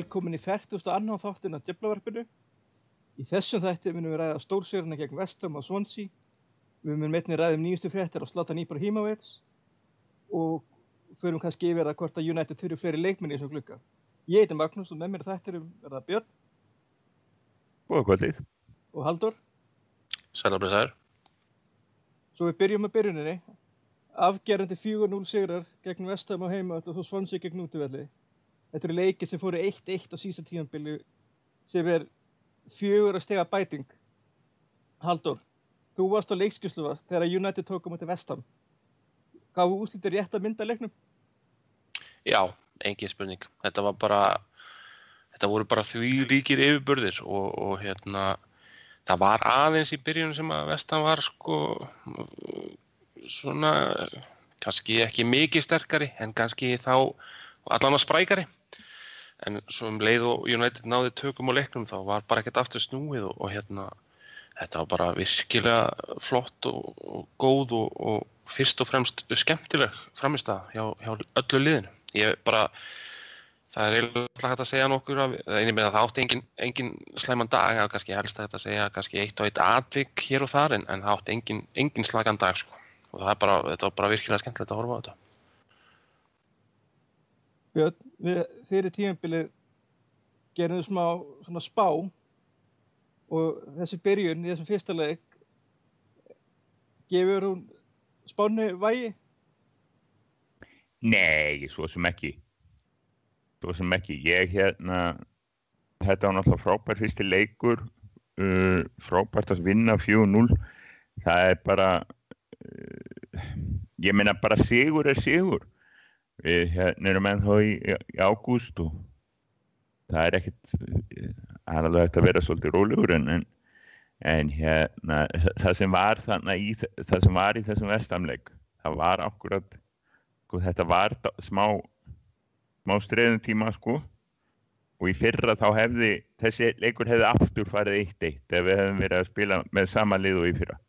velkomin í 40. annan þáttin af djöflavarpinu. Í þessum þætti munum við ræða stórsýruna gegn Vestham og Swansea. Við munum einnig ræða um nýjustu fréttir á Zlatan Ibrahimovic og förum kannski yfir það hvort að United þurfi fleiri leikminni í þessum glukka. Ég heiti Magnús og með mér þættirum er það Björn Góða kvöldið. og Haldur. Sælabriðsæður. Svo við byrjum með byrjuninni. Afgerandi 4-0 sigrar gegn Vestham á heima og svo Swansea gegn útivelli. Þetta eru leikið sem fóru 1-1 á sísta tíðanbili sem er fjögur að stega bæting. Haldur, þú varst á leikskjuslu þegar United tók á mútið Vestham. Gáðu úslitir rétt að mynda leiknum? Já, engin spurning. Þetta bara, þetta voru bara því líkir yfirbörðir og, og hérna, það var aðeins í byrjun sem að Vestan var sko svona, kannski ekki mikið sterkari en kannski þá allan að sprækari. En svo um leið og United náði tökum á leiknum þá var bara ekkert aftur snúið og, og hérna, þetta var bara virkilega flott og, og góð og, og fyrst og fremst skemmtileg framist að hjá, hjá öllu liðinu. Ég bara, það er eiginlega hægt að segja nokkur af, einnig með að það átti engin, engin slæman dag, eða kannski helst að þetta segja kannski eitt og eitt atvik hér og þar en, en það átti engin, engin slagan dag sko. Og það er bara, þetta var bara virkilega skemmtilegt að horfa á þetta. Björn, við fyrir tíðanbilið gerum við smá svona spá og þessi byrjun í þessum fyrsta leik gefur hún spánu vægi? Nei, svo sem ekki. Svo sem ekki. Ég hérna, þetta var náttúrulega frábært fyrsti leikur, uh, frábært að vinna 4-0. Það er bara, uh, ég meina bara sigur er sigur. Við hérna erum ennþá í, í ágúst og það er ekkert, það er alveg hægt að vera svolítið rólegur en, en, en hérna, það sem var þannig í, það sem var í þessum vestamleik, það var akkurat, sko, þetta var smá, smá streðum tíma sko og í fyrra þá hefði, þessi leikur hefði aftur farið eitt eitt ef við hefðum verið að spila með sama lið og í fyrra.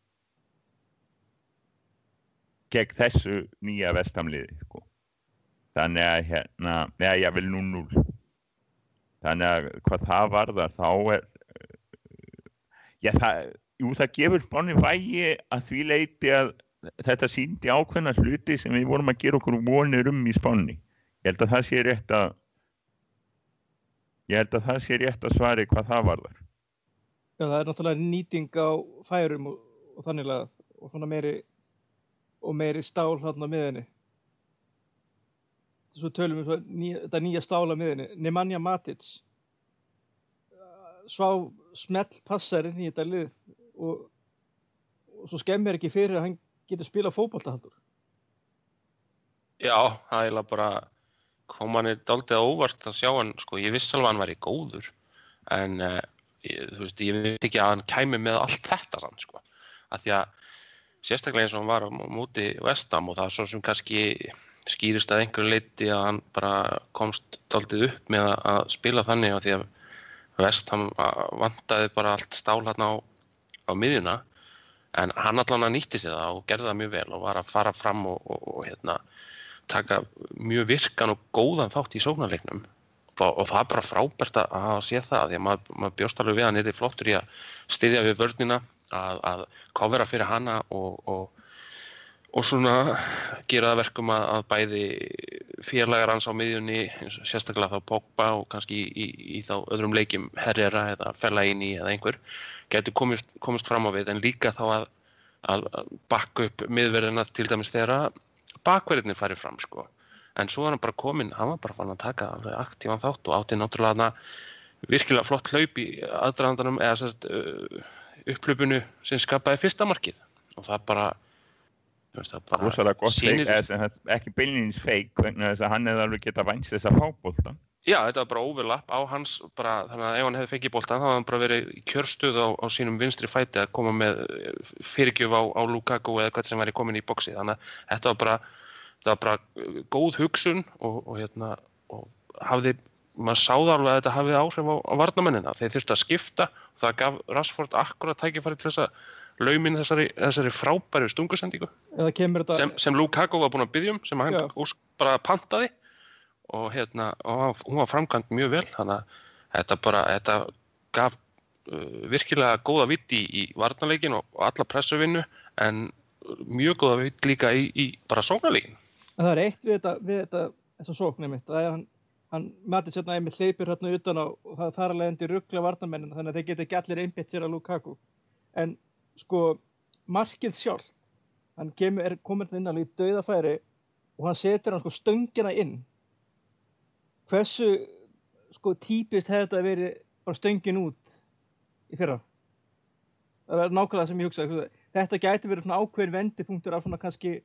Gegn þessu nýja vestamliði sko. Þannig að hérna, neða ég vil 0-0. Þannig að hvað það varðar þá er, já það, jú það gefur spáni vægi að því leiti að þetta síndi ákveðna hluti sem við vorum að gera okkur vonir um í spáni. Ég held að það sé rétt að, ég held að það sé rétt að svari hvað það varðar. Já það er náttúrulega nýting á færum og, og þannig að, og meiri, og meiri stál hérna á miðinni svo tölum við um ný, þetta nýja stála miðinni, Nemanja Matic. Svá smell passarinn í þetta lið og, og svo skemmir ekki fyrir að hann getur spila fókbaltahaldur Já, það er bara kom hann er daldið óvart að sjá hann sko, ég viss alveg hann væri góður en uh, ég, þú veist, ég veit ekki að hann kæmi með allt þetta samt sko, að því að sérstaklega eins og hann var á móti Vestam og það er svo sem kannski skýrist að einhverju leiti að hann bara komst daldið upp með að spila þannig að því að Vest hann vantaði bara allt stál hann á, á miðjuna. En hann allan að nýtti sig það og gerði það mjög vel og var að fara fram og, og, og hérna, taka mjög virkan og góðan þátt í sóknarleiknum. Og, og það er bara frábært að hafa séð það því að maður, maður bjóst alveg við hann er flottur í að styðja við vörnina að, að kofera fyrir hana og og svona gera það verkum að, að bæði fjarlægar hans á miðjunni, sérstaklega þá Pogba og kannski í, í, í þá öðrum leikjum Herrera eða Fellaini eða einhver, getur komist, komist fram á við en líka þá að, að bakka upp miðverðina til dæmis þegar bakverðinni færi fram sko. En svo er hann bara kominn, hann var bara fann að taka aktívan þátt og átti náttúrulega virkilega flott hlaup í aðdraðandanum eða sérst, upplöpunu sem skapaði fyrsta markið og það bara rosalega gott sýnir... feik, ekki beilinins feik vegna þess að hann hefði alveg getað vænst þess að fá bóltan Já, þetta var bara overlap á hans bara, þannig að ef hann hefði fengið bóltan þá hefði hann bara verið í kjörstöð á, á sínum vinstri fæti að koma með fyrirgjöf á, á Lukaku eða hvað sem væri komin í bóksi þannig að þetta var bara, þetta var bara góð hugsun og, og hérna og hafði, maður sáða alveg að þetta hafði áhrif á, á varnamennina þeir þurfti að skipta og það gaf Rashford akkurat tækifæri til þess að laumin þessari, þessari frábæri stungusendingu. Sem, sem Lukaku var búin að byggjum sem hann bara pantaði. Og hérna, og hún var framkvæmt mjög vel, þannig að þetta bara, þetta gaf uh, virkilega góða vitt í, í varnarleikin og, og alla pressuvinnu, en mjög góða vitt líka í, í bara sóknarleikin. En það er eitt við þetta, við þetta þessa sóknir mitt, það er hann, hann matið sérna einmitt hleypir hérna utan á og það þar alveg endur ruggla varnarmennin þannig að þeir geta allir einbitt sér að Lukaku. En sko markið sjálf. Hann kemur, er komin inn alveg í dauðafæri og hann setur hann sko stöngina inn. Hversu sko típist hefði þetta verið bara stöngin út í fyrra? Það er nákvæmlega sem ég hugsa þetta gæti verið svona ákveðin vendipunktur af svona kannski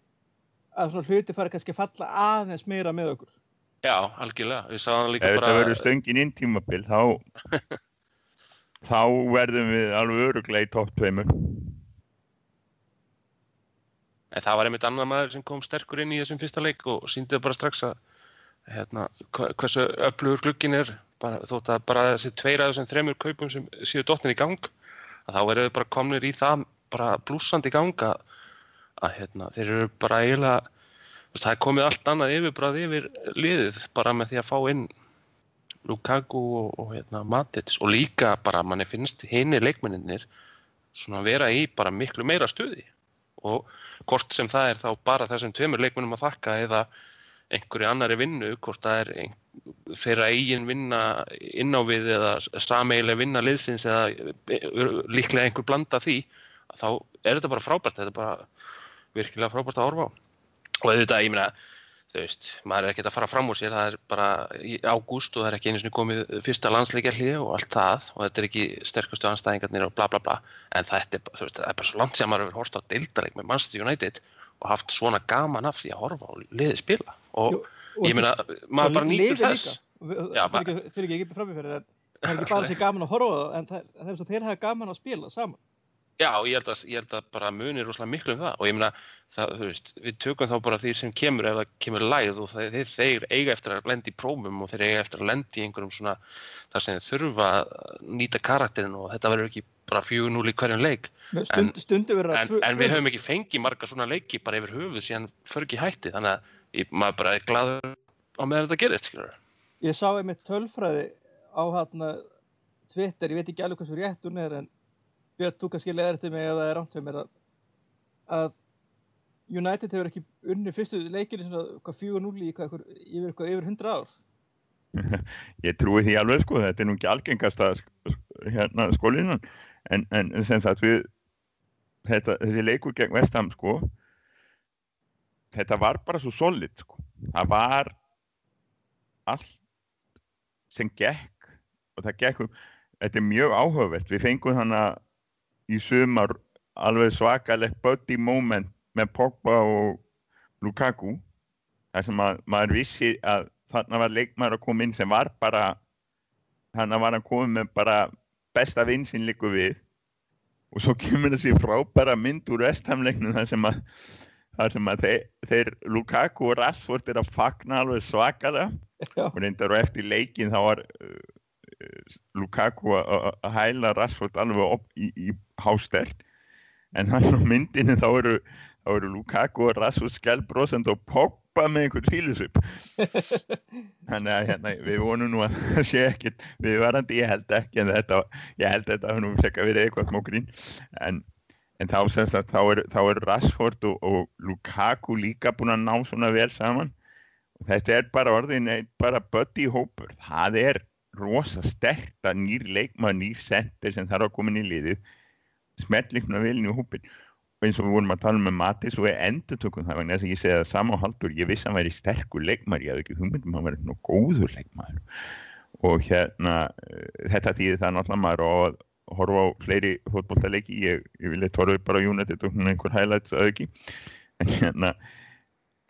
að svona hluti fara kannski að falla aðeins meira með okkur. Já, algjörlega, við sáðum líka Ef bara þetta verður stöngin inn tímabil þá þá verðum við alveg öruglega í topp tveimur. En það var einmitt annar maður sem kom sterkur inn í þessum fyrsta leik og síndi bara strax að hérna, hversu öflugur glugginn er. Bara, þótt að bara þessi tveir af þessum þremur kaupum sem séu dottin í gang að þá eru þau bara komnir í það bara blúsandi í gang að, að hérna, þeir eru bara eiginlega það er komið allt annað yfirbræð yfir liðið bara með því að fá inn Lukaku og, og hérna, Matic. Og líka bara manni finnst hinni leikmenninir svona vera í bara miklu meira stuði. Og hvort sem það er þá bara þessum tveimur leikmennum að þakka eða einhverju annari vinnu, hvort það er ein, þeirra eigin vinna inn á við eða sameigilega vinna liðsins eða e, líklega einhver blanda því, þá er þetta bara frábært, þetta er bara virkilega frábært að horfa á. Og auðvitað, ég meina, þú veist, maður er ekkert að fara fram úr sér, það er bara í ágúst og það er ekki einu sinni komið fyrsta landsleikjarli og allt það og þetta er ekki sterkustu anstæðingarnir og bla bla bla, en þetta er, veist, það er bara svo langt sem maður hefur hort á deildarleik með Manchester United og haft svona gaman af því að horfa á liðið spila. Og Jú, og ég meina, maður bara nýtur þess. Það er ekki, fyrir ekki framifyrir en það er ekki bara sér gaman að horfa það en það, það er svo þeir hafa gaman að spila saman Já, ég held, að, ég held að bara munir rosalega miklu um það. Og ég meina, það, þú veist, við tökum þá bara því sem kemur ef það kemur læð og þeir, þeir, eiga eftir að lendi í prófum og þeir eiga eftir að lendi í einhverjum svona þar sem þeir þurfa að nýta karakterin og þetta verður ekki bara 4-0 í hverjum leik. Stund, stundu verður en, en við höfum ekki fengið marga svona leiki bara yfir höfuð síðan för ekki hætti þannig að ég, maður bara er glaður á meðan þetta gerist, skilur ég sá einmitt tölfræði á hérna Twitter, ég veit ekki alveg hversu rétt hún er en Björn, þú kannski leðir til mig ef það er rámt fyrir mér að, að United hefur ekki unni fyrstu leikir í svona hvað 4-0 í hvað, ykkur, yfir, yfir 100 ár? Ég trúi því alveg sko, þetta er nú ekki algengasta hérna skólinan. En, en sem sagt við þetta, þessi leikur gegn Vestham sko þetta var bara svo solid sko, það var allt sem gekk og það gekk um, þetta er mjög áhugavert, við fengum þannig í sumar alveg svakalegt buddy moment með Pogba og Lukaku þar sem að maður vissi að þarna var leikmaður að koma inn sem var bara þannig var hann komið með bara besta vinsinn líku við og svo kemur þessi frábæra mynd úr vestamleiknum þar sem að, þar sem að þeir, þeir Lukaku og Rashford er að fagna alveg svakara Já. og reyndar og eftir leikin þá var uh, uh, Lukaku að- að að hæla Rashford alveg upp í, í hástelt en hann á myndinu þá eru, þá eru Lukaku og Rashford skjálbrósand og Pogba með einhvern fílusup þannig að hérna, við vonum nú að það sé ekkert viðvarandi, ég held ekki en þetta, ég held þetta að nú fekk að vera eitthvað smá grín. En, en þá sem sagt, þá er, þá er Rashford og, og Lukaku líka búin að ná svona vel saman. Og þetta er bara orðin bara buddy hópur, það er rosa stert að nýr leikmaður nýr sendir sem þarf að koma inn í liðið smellikna vel inn í hópin og eins og við vorum að tala um með Matis og við endur tökum það vegna þess að ég segi það sama á haldur ég vissi að hann væri sterkur leikmaður ég hafði ekki hugmyndum að hann væri nú góður leikmaður. Og hérna uh, þetta þýðir það náttúrulega maður á að horfa á fleiri fótbolltaleiki ég, ég vilja torfa bara United og svona einhver highlights að ekki en hérna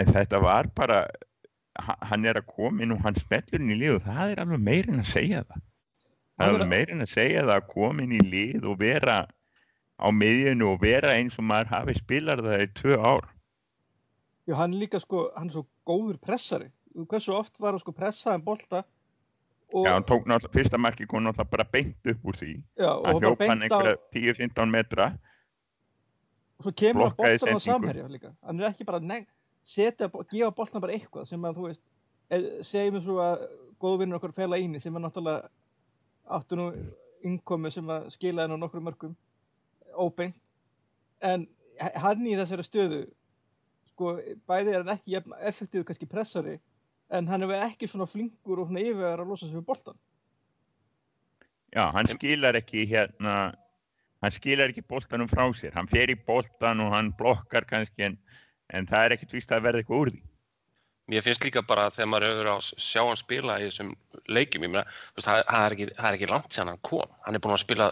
en þetta var bara ha- hann er að koma inn og hann smellur inn í lið og það er alveg meirinn að segja það. Það er er alveg meirinn að segja það að koma inn í lið og vera á miðjunu og vera eins og maður hafi spilar það í tvö ár. Já, hann líka sko, hann er svo góður pressari. Hversu oft var hann sko pressaðan bolta og, Já, hann tók náttúrulega, fyrsta marki kom náttúrulega bara beint upp úr því. Já, og hann hljóp hann einhverja 10-15 metra. Og svo kemur hann boltan á samherja líka. Hann er ekki bara að neg- setja, gefa boltan bara eitthvað sem að þú veist eh, segjum við svo að góðvinnur okkar fela íni sem er náttúrulega áttu nú innkomi sem að skila henn á nokkru mörgum óbeint en hann í þessari stöðu sko bæði er hann ekki jafn effektív kannski pressari en hann er ekki svona flinkur og svona yfirvegar að losa sig við boltan Já, hann skilar ekki hérna hann skilar ekki boltanum frá sér. Hann fer í boltan og hann blokkar kannski en, en það er ekkert vist að verða eitthvað úr því. Mér finnst líka bara þegar maður hefur á að sjá hann spila í þessum leikjum, ég meina, þú veist, það, það, er ekki, það er ekki langt sér hann kom. Hann er búin að spila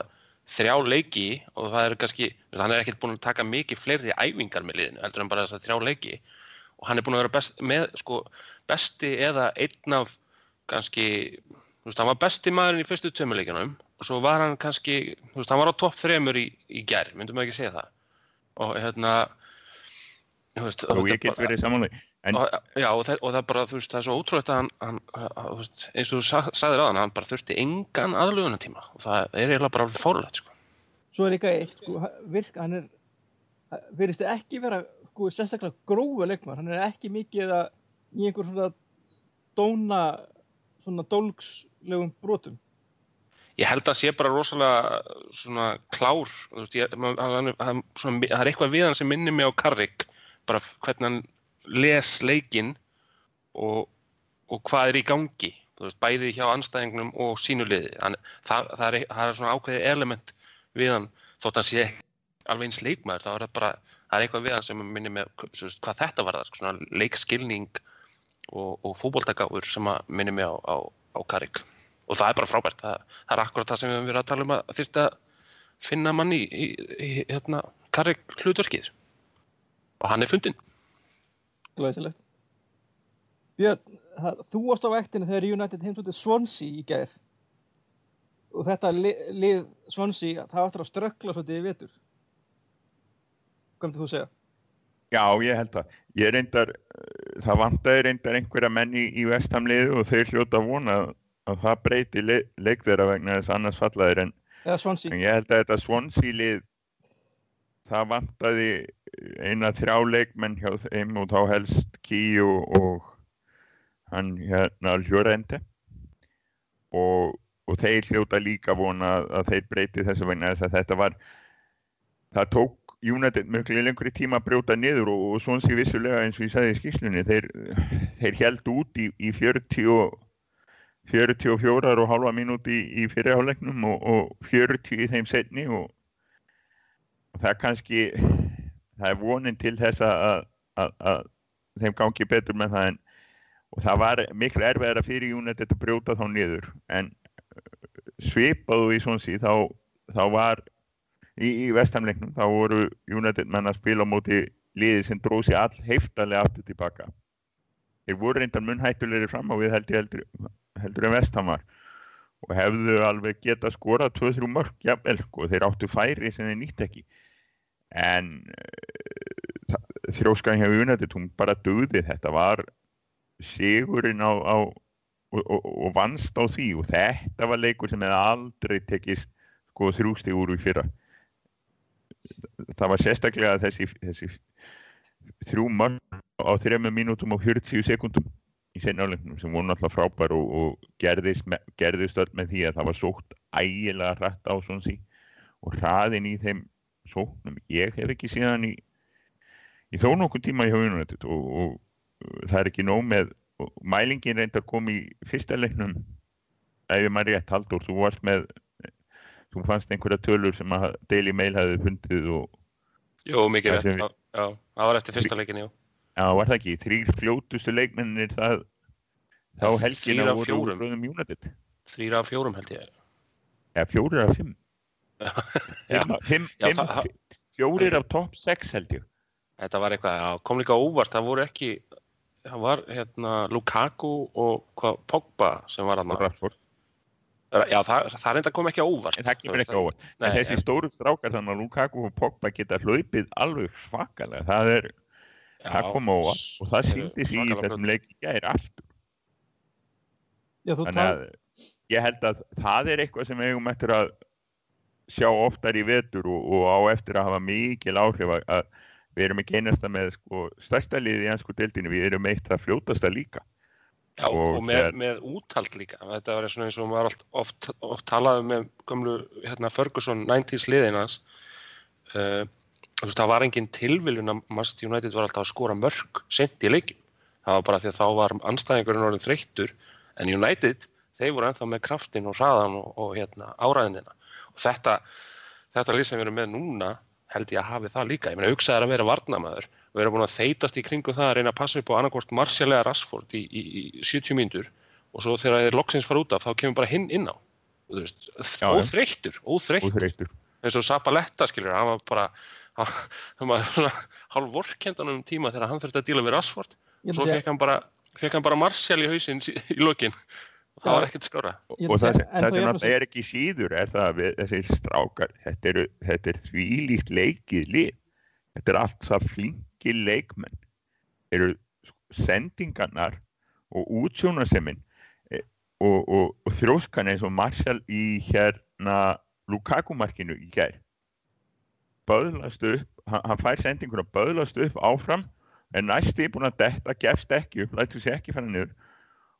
þrjá leiki og það eru kannski, hann er ekkert búin að taka mikið fleiri æfingar með liðinu, heldur en bara þess að þrjá leiki. Og hann er búin að vera best, með, sko, besti eða einn af kannski, þú veist, hann var besti maðurinn í fyrstu tömuleikinum og svo var hann kannski, þú veist, hann var á topp þremur í, í gerð, myndum við ekki segja það. Og hérna, þú veist, og ég get verið samanlega En... Og, já, og það, og það bara, þú veist, það er svo ótrúlegt að hann, hann að, veist, eins og þú sag, sagðir á hann, hann bara þurfti engan aðlugunatíma og það er eiginlega bara fórulegt, sko. Svo er líka eitt, sko, virk, hann er, verðist ekki vera, sko, sérstaklega grófa leikmar, hann er ekki mikið að í einhver svona dóna, svona dólgslegum brotum. Ég held að sé bara rosalega svona klár, þú veist, ég, hann, hann, svona, það er eitthvað við hann sem minnir mig á Karrik, bara hvernig hann les leikinn og, og hvað er í gangi veist, bæði hjá anstæðingnum og sínulegði það, það, er, það er svona ákveði element við hann þótt að sé alveg eins leikmaður þá er það bara það er eitthvað við hann sem minnir með veist, hvað þetta var það, svona leikskilning og, og fókbóltagáður sem minnir mig á, á, á Karik. Og það er bara frábært, það, það er akkurat það sem við höfum verið að tala um að þurfti að finna manni í, í, í hérna, Karik hlutverkið. Og hann er fundin Glæsilegt. Björn, það, þú varst á vektinu þegar United heimsótið Swansea í gær og þetta lið, Swansea, það áttur að ströggla svolítið í vetur. Hvað myndir þú segja? Já, ég held að. Ég reyndar, það vantæði reyndar einhverja menni í, í vestamliðu og þeir hljóta að vona að, að það breyti le, leik þeirra vegna þess annars fallaðir en, en ég held að þetta Swansea lið það vantæði eina þrjá leikmenn hjá þeim og þá helst Kíu og hann hérna Ljórende og, og þeir hljóta líka vona að þeir breyti þessu vegna þess að þetta var það tók United mjög lengur í tíma að brjóta niður og, og svona sé vissulega eins og ég sagði í skýrslunni þeir, þeir held út í, í 40 44 og halva mínúti í, í fyrirhálegnum og, og 40 í þeim setni og, það kannski það er vonin til þess að, að, að þeim gangi betur með það en og það var miklu erfiðara fyrir United að brjóta þá niður. En uh, svipaðu í svonsi þá, þá var í, í vestamleiknum þá voru United menn að spila á móti liði sem dróð sér all heiftalega aftur tilbaka. Þeir voru reyndar munnhættulegri fram á við heldur, heldur, heldur en vestamar og hefðu alveg geta skora 2-3 mörg, jafnvel, og sko, þeir áttu færi sem þeir nýtt ekki en uh, þróskan hjá United hún bara döði þetta var sigurinn á, á og, og, og vannst á því. Og þetta var leikur sem hefði aldrei tekist sko þrjústi úr í fyrra. Það var sérstaklega þessi, þessi þrjú mann á þrejum mínútum og 40 sekundum í senjálegnum sem voru náttúrulega frábær og, og gerðist, gerðist öll með því að það var sótt ægilega rætt á svona sí og hraðin í þeim sóknum. Ég hef ekki síðan í, í þó nokkuð tíma í haugunum og, og það er ekki nóg með mælingin reyndar kom í fyrsta leiknum ef ég maður rétt haldur þú varst með þú fannst einhverja tölur sem að Daily Mail hefði fundið og Jú, mikið rétt, já, já, það var eftir fyrsta leikin, já. Já, var það ekki, þrýr fljótustu leikmennir það þá helgina voru úr Röðum United. Þrýra af fjórum held ég. Já, fjórir af fimm, fjórir af top 6 held ég. Þetta var eitthvað, kom líka óvart það voru ekki, það var hérna Lukaku og hvað, Pogba sem var hann já, það, það er enda kom ekki óvart. En það kemur ekki óvart, nei, en þessi en... stóru strákar þannig að Lukaku og Pogba geta hlaupið alveg svakalega, það er já, það kom óvart og það síndi sig í þessum leiki gæri aftur. Já, þannig að ég held að það er eitthvað sem eigum eftir að sjá oftar í vetur og, og á eftir að hafa mikil áhrif að við erum ekki einasta með sko, stærsta liði í ennsku deildinu, við erum eitt það fljótasta líka Já, og, Og með, með úthald líka. Þetta var eins og maður oft, oft, talaði með gömlu hérna, Ferguson 90s liðin hans. Uh, þú veist, það var engin tilviljun að Manchester United var alltaf að skora mörg sent í leikin. Það var bara því að þá var anstæðingurinn orðin þreyttur en United, þeir voru ennþá með kraftin og hraðan og, og hérna, áræðinina. Og þetta, þetta lið sem við erum með núna held ég að hafi það líka. Ég meina, hugsaði að vera varnamaður og vera búin að þeitast í kringum það að reyna að passa upp á annarkvort Martial eða Rashford í, í, í 70 mínútur og svo þegar þeir loksins fara út af þá kemur bara hinn inn á. Þú Veist, Já, óþreyttur, óþreyttur Úþreyttur. eins og Zapaletta skilur, hann var bara hann hann var svona hálf vorkendan um tíma þegar hann þurfti að díla við Rashford Ég svo fekk hann bara, bara Martial í hausinn sí- í lokin og það var ekkert ætla og að það, það þá sem náttúrulega er ekki síður er það að þessir strákar þetta, eru, þetta er þvílíkt leikið lið. Þetta er allt það flinki leikmenn. Eru sendingarnar og útsjónaseminn e, og, og, og þróskan eins og Marshall í hérna Lukaku markinu í gær. Böðlast upp hann, hann fær sendinguna böðlast upp áfram en næsti búin að detta gefst ekki upp, lætur sér ekki fara niður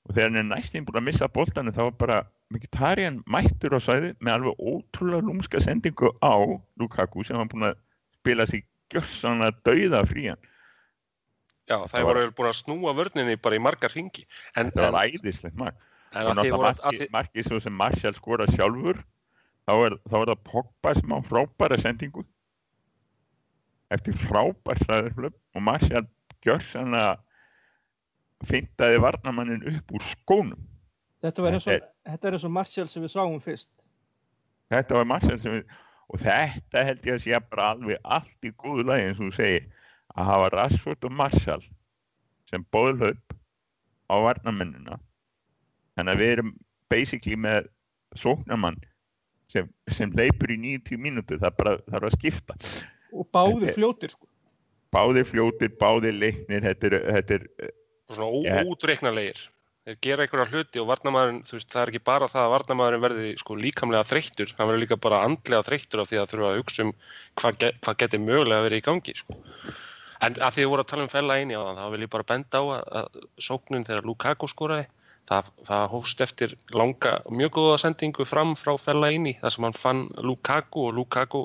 og þegar hann er næstum búin að missa boltanu þá var bara Mkhitaryan mættur á svæði með alveg ótrúlega lúmska sendingu á Lukaku sem hann búin að spila sig gjörsanlega dauða frían Já, það Það voru vel búin að snúa vörninni bara í margar ringi en, en, var æðislegt mark. en að því voru að markið svo sem Martial skora sjálfur þá er, þá er það Pogba sem á frábæra sendingu. Eftir frábært ræðurflöp og Martial gjörsanlega fintaði varnamannin upp úr skónum. Þetta eins og, Þetta er eins og Martial sem við sáum fyrst. þetta var Martial sem við og þetta held ég að sé bara alveg allt í góðu lagi eins og þú segir að hafa Rashford og Martial sem bóðlaup á varnamennina þannig að við erum basically með sóknamann sem, sem leipur í 90 mínútur. Það bara þarf að skipta. Og báðir fljótir, sko. báðir fljótir, báðir leiknir. Þetta er, þetta er svona Ég- óútreiknarlegir þeir gera einhverja hluti og varnamaðurinn þú veist, það er ekki bara það að varnamaðurinn verði sko líkamlega þreyttur, hann verður líka bara andlega þreyttur af því að þurfa að hugsa um hvað, ge hvað geti mögulega verið í gangi sko. en að því þið voru að tala um fella eini á það, þá vil ég bara benda á að, að sóknun þegar Lukaku skoraði það, það hófst eftir langa mjög góða sendingu fram frá fella eini þar sem hann fann Lukaku og Lukaku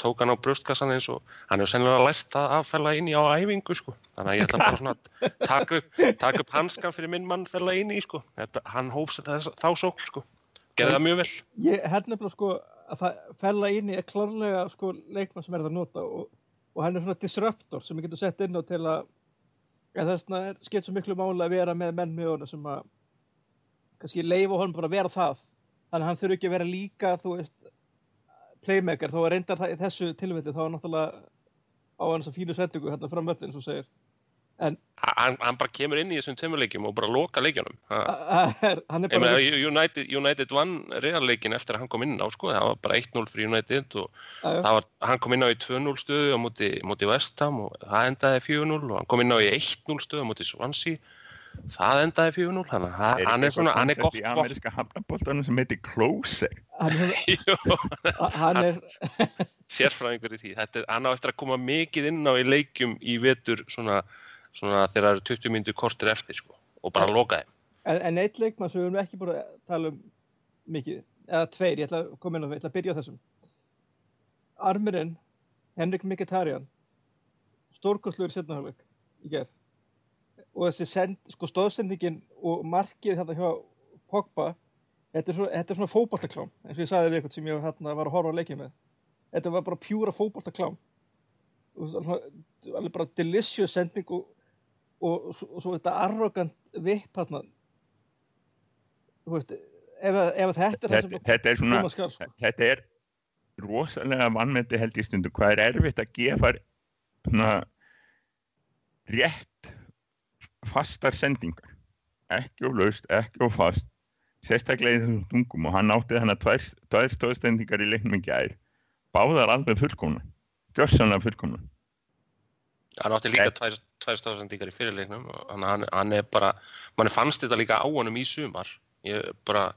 tók hann á brjóstkassan eins og hann hefur sennilega lært það að fella inn í á æfingu sko. þannig að ég ætla bara svona að taka upp, taka upp hanskan fyrir minn mann fella inn í sko. Þetta, hann hófs þess, þá sókn sko. gerði það mjög vel Ég held nefnilega sko að það fella inn í er klárlega sko leikmann sem er það að nota og, og hann er svona disruptor sem við getum sett inn á til að þess vegna er skipt svo miklu máli að vera með menn með honum sem að kannski leifa honum bara að vera það þannig að hann þurfi ekki að vera líka þú veist playmaker þó að reyndar það í þessu tilvætti þá er náttúrulega á hann þess að fínu sendingu hérna fram öllin svo segir. Hann, hann bara kemur inn í þessum tveimurleikjum og bara loka leikjunum. Er bara United, United vann realleikin eftir að hann kom inn á sko. það var bara 1-0 fyrir United og var, hann kom inn á í 2-0 stöðu á móti, móti West Ham og það endaði 4-0 og hann kom inn á í 1-0 stöðu á móti Swansea. Það endaði 4-0 þannig að hann- hann er svona, hann er gott í ameríska hafnaboltanum sem heitir Closer hann er, sérfræðingur í því þetta, er- hann á eftir að koma mikið inn á í leikjum í vetur svona, svona þegar það eru 20 myndu kortir eftir sko, og bara loka þeim En, en eitt leikmann sem við erum ekki búin að tala um mikið, eða tveir, ég ætla að koma inn það, ég ætla að byrja á þessum. Armirinn, Henrik Mkhitaryan, stórkostluður setnahálfleik í gerð. Og þessi send, sko stóðsendingin og markið hérna hjá Pogba, þetta er svona, þetta er svona fótballtaklám, eins og ég sagði við eitthvað sem ég hérna, var að horfa á leikið með. Þetta var bara pjúra fótballtaklám. Og svona, alveg bara delicious sending og, og, og, svo- og svo þetta arrogant vipp hérna veist, ef, að- ef að þetta er þetta, þetta er svona skal sko. þetta er rosalega vannmeti held í stundu hvað er erfitt að gefa svona rétt fastar sendingar ekki of laust, ekki of fast sérstaklega í þessum tungum og hann átti þannig að tvær, stóðstendingar í leiknum í gær. Báðar alveg fullkomna gjörsanlega fullkomna hann átti líka tvær, tvær stafsendingar í fyrirleiknum hann, hann, hann er bara mann fannst þetta líka á honum í sumar. Ég er bara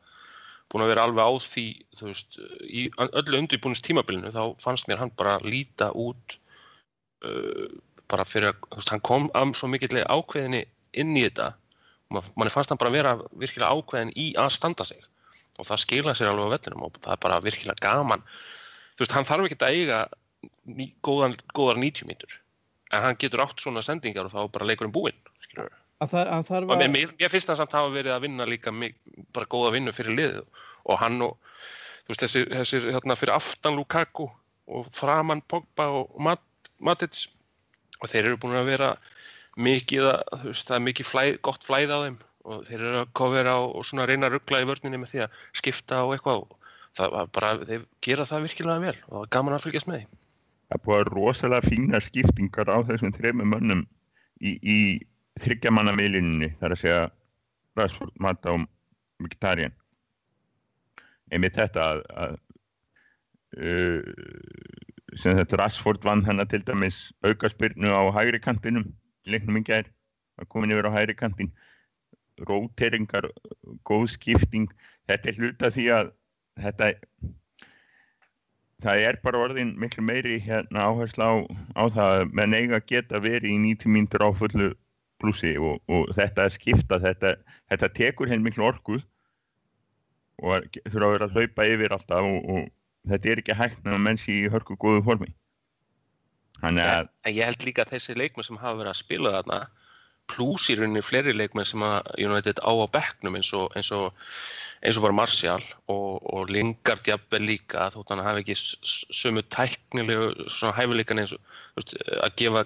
búin að vera alveg á því þú veist, í öllu undirbúinist tímabilinu þá fannst mér hann bara líta út uh, bara fyrir að hann kom am svo mikill ákveðinni inn í þetta mann fannst hann bara vera virkilega ákveðin í að standa sig. Og það skila sér alveg á vellinum og það er bara virkilega gaman. Þú veist, hann þarf ekki að eiga ný, góðan, góðar 90 mítur en hann getur átt svona sendingar og þá er bara búinn þar, hann þarf og að, mér, mér finnst það samt hafa verið að vinna líka mi- bara góða vinnu fyrir liðið. Og hann og þú veist þessi, þessi hérna fyrir aftan Lukaku og framan Pogba og Mat, Matic. Og þeir eru búin að vera mikið að, veist, það er mikið flæ, gott flæð á þeim og þeir eru að kofera og, svona reyna að ruggla í vörninni með því að skipta og eitthvað og það var bara, þeir gera það virkilega vel og það er gaman að fylgjast með því. Það er búið rosalega fínar skiptingar á þessum þremur mönnum í, í þryggjamannavilinni þar að segja Rashford, Mata og Mkhitaryan. Einmitt þetta að, að uh, sem þetta Rashford vann hana til dæmis aukaspyrnu á hægri kantinum leiknum í gær, að komin yfir á hægri kantin róteringar, góð skipting. Þetta er hluta því að þetta það er bara orðin miklu meiri hérna áhersla á, á það að menn eiga að geta verið í 90 mínútur á fullu blúsi og, og þetta að skipta þetta, þetta tekur henn miklu orku og er- þurfa að vera að hlaupa yfir alltaf og, og þetta er ekki hægt með að menn sé í hörku góðu formi þannig að En ég held líka að þessi leikmenn sem hafa verið að spila þarna plús í rauninni fleiri leikmenn sem að United á á bekknum eins og, eins og, eins og var Martial og, og Lingard jafnvel líka þótt hann hafi ekki sömu tæknilegu svona hæfileikan eins og veist, að gefa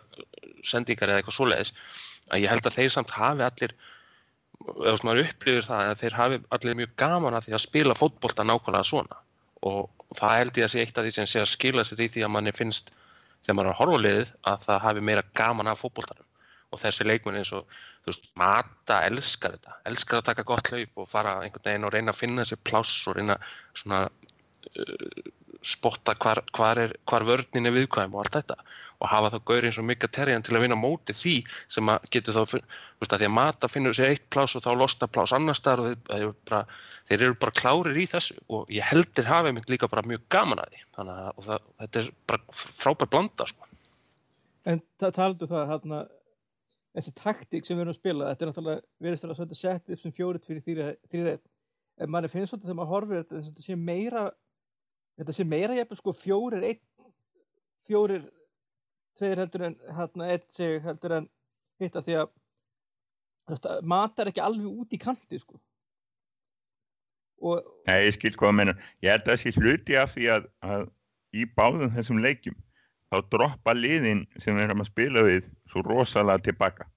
sendingar eða eitthvað svoleiðis að ég held að þeir samt hafi allir eða svona upplifir það að þeir hafi allir mjög gaman að því að spila fótbolta nákvæmlega svona. Og það held ég að sé eitt af því sem sé að skila sér í því að manni finnst þegar maður er að horfa liðið að það hafi meira gaman af fótboltanum. Og þessi leikmenn eins og þú veist, Mata elskar þetta, elskar að taka gott hlaup og fara einhvern veginn og reyna að finna þessi pláss og reyna svona uh, spotta hvar, hvar, er, hvar vörnin er viðkvæm og allt þetta. Og hafa þá gauri eins og Mika Terjan til að vinna móti því sem að getur þá þú veist, að því að Mata finnur sér eitt pláss og þá losna pláss annars staðar og þeir, eru bara, þeir eru bara klárir í þessu. Og ég heldur hafi mynd líka bara mjög gaman að því. Þannig að það, þetta er bara frábær blanda sko. en ta talandu það hérna, þessi taktík sem við erum að spila þetta er náttúrulega verið að þetta sett upp sem fjórit fyrir þrýræð en manni finnst svolítið þegar maður horfir þetta, þetta sé meira þetta sé meira jafnvel sko fjórir einn fjórir tveir heldur en hérna einn seg heldur en hitta því að þú veist, að mat er ekki alveg út í kanti sko og Nei, ég skil hvað að menna. Ég held að það sé hluti af því að, að í báðum þessum leikjum þá droppa liðin sem við erum að spila við svo rosalega tilbaka.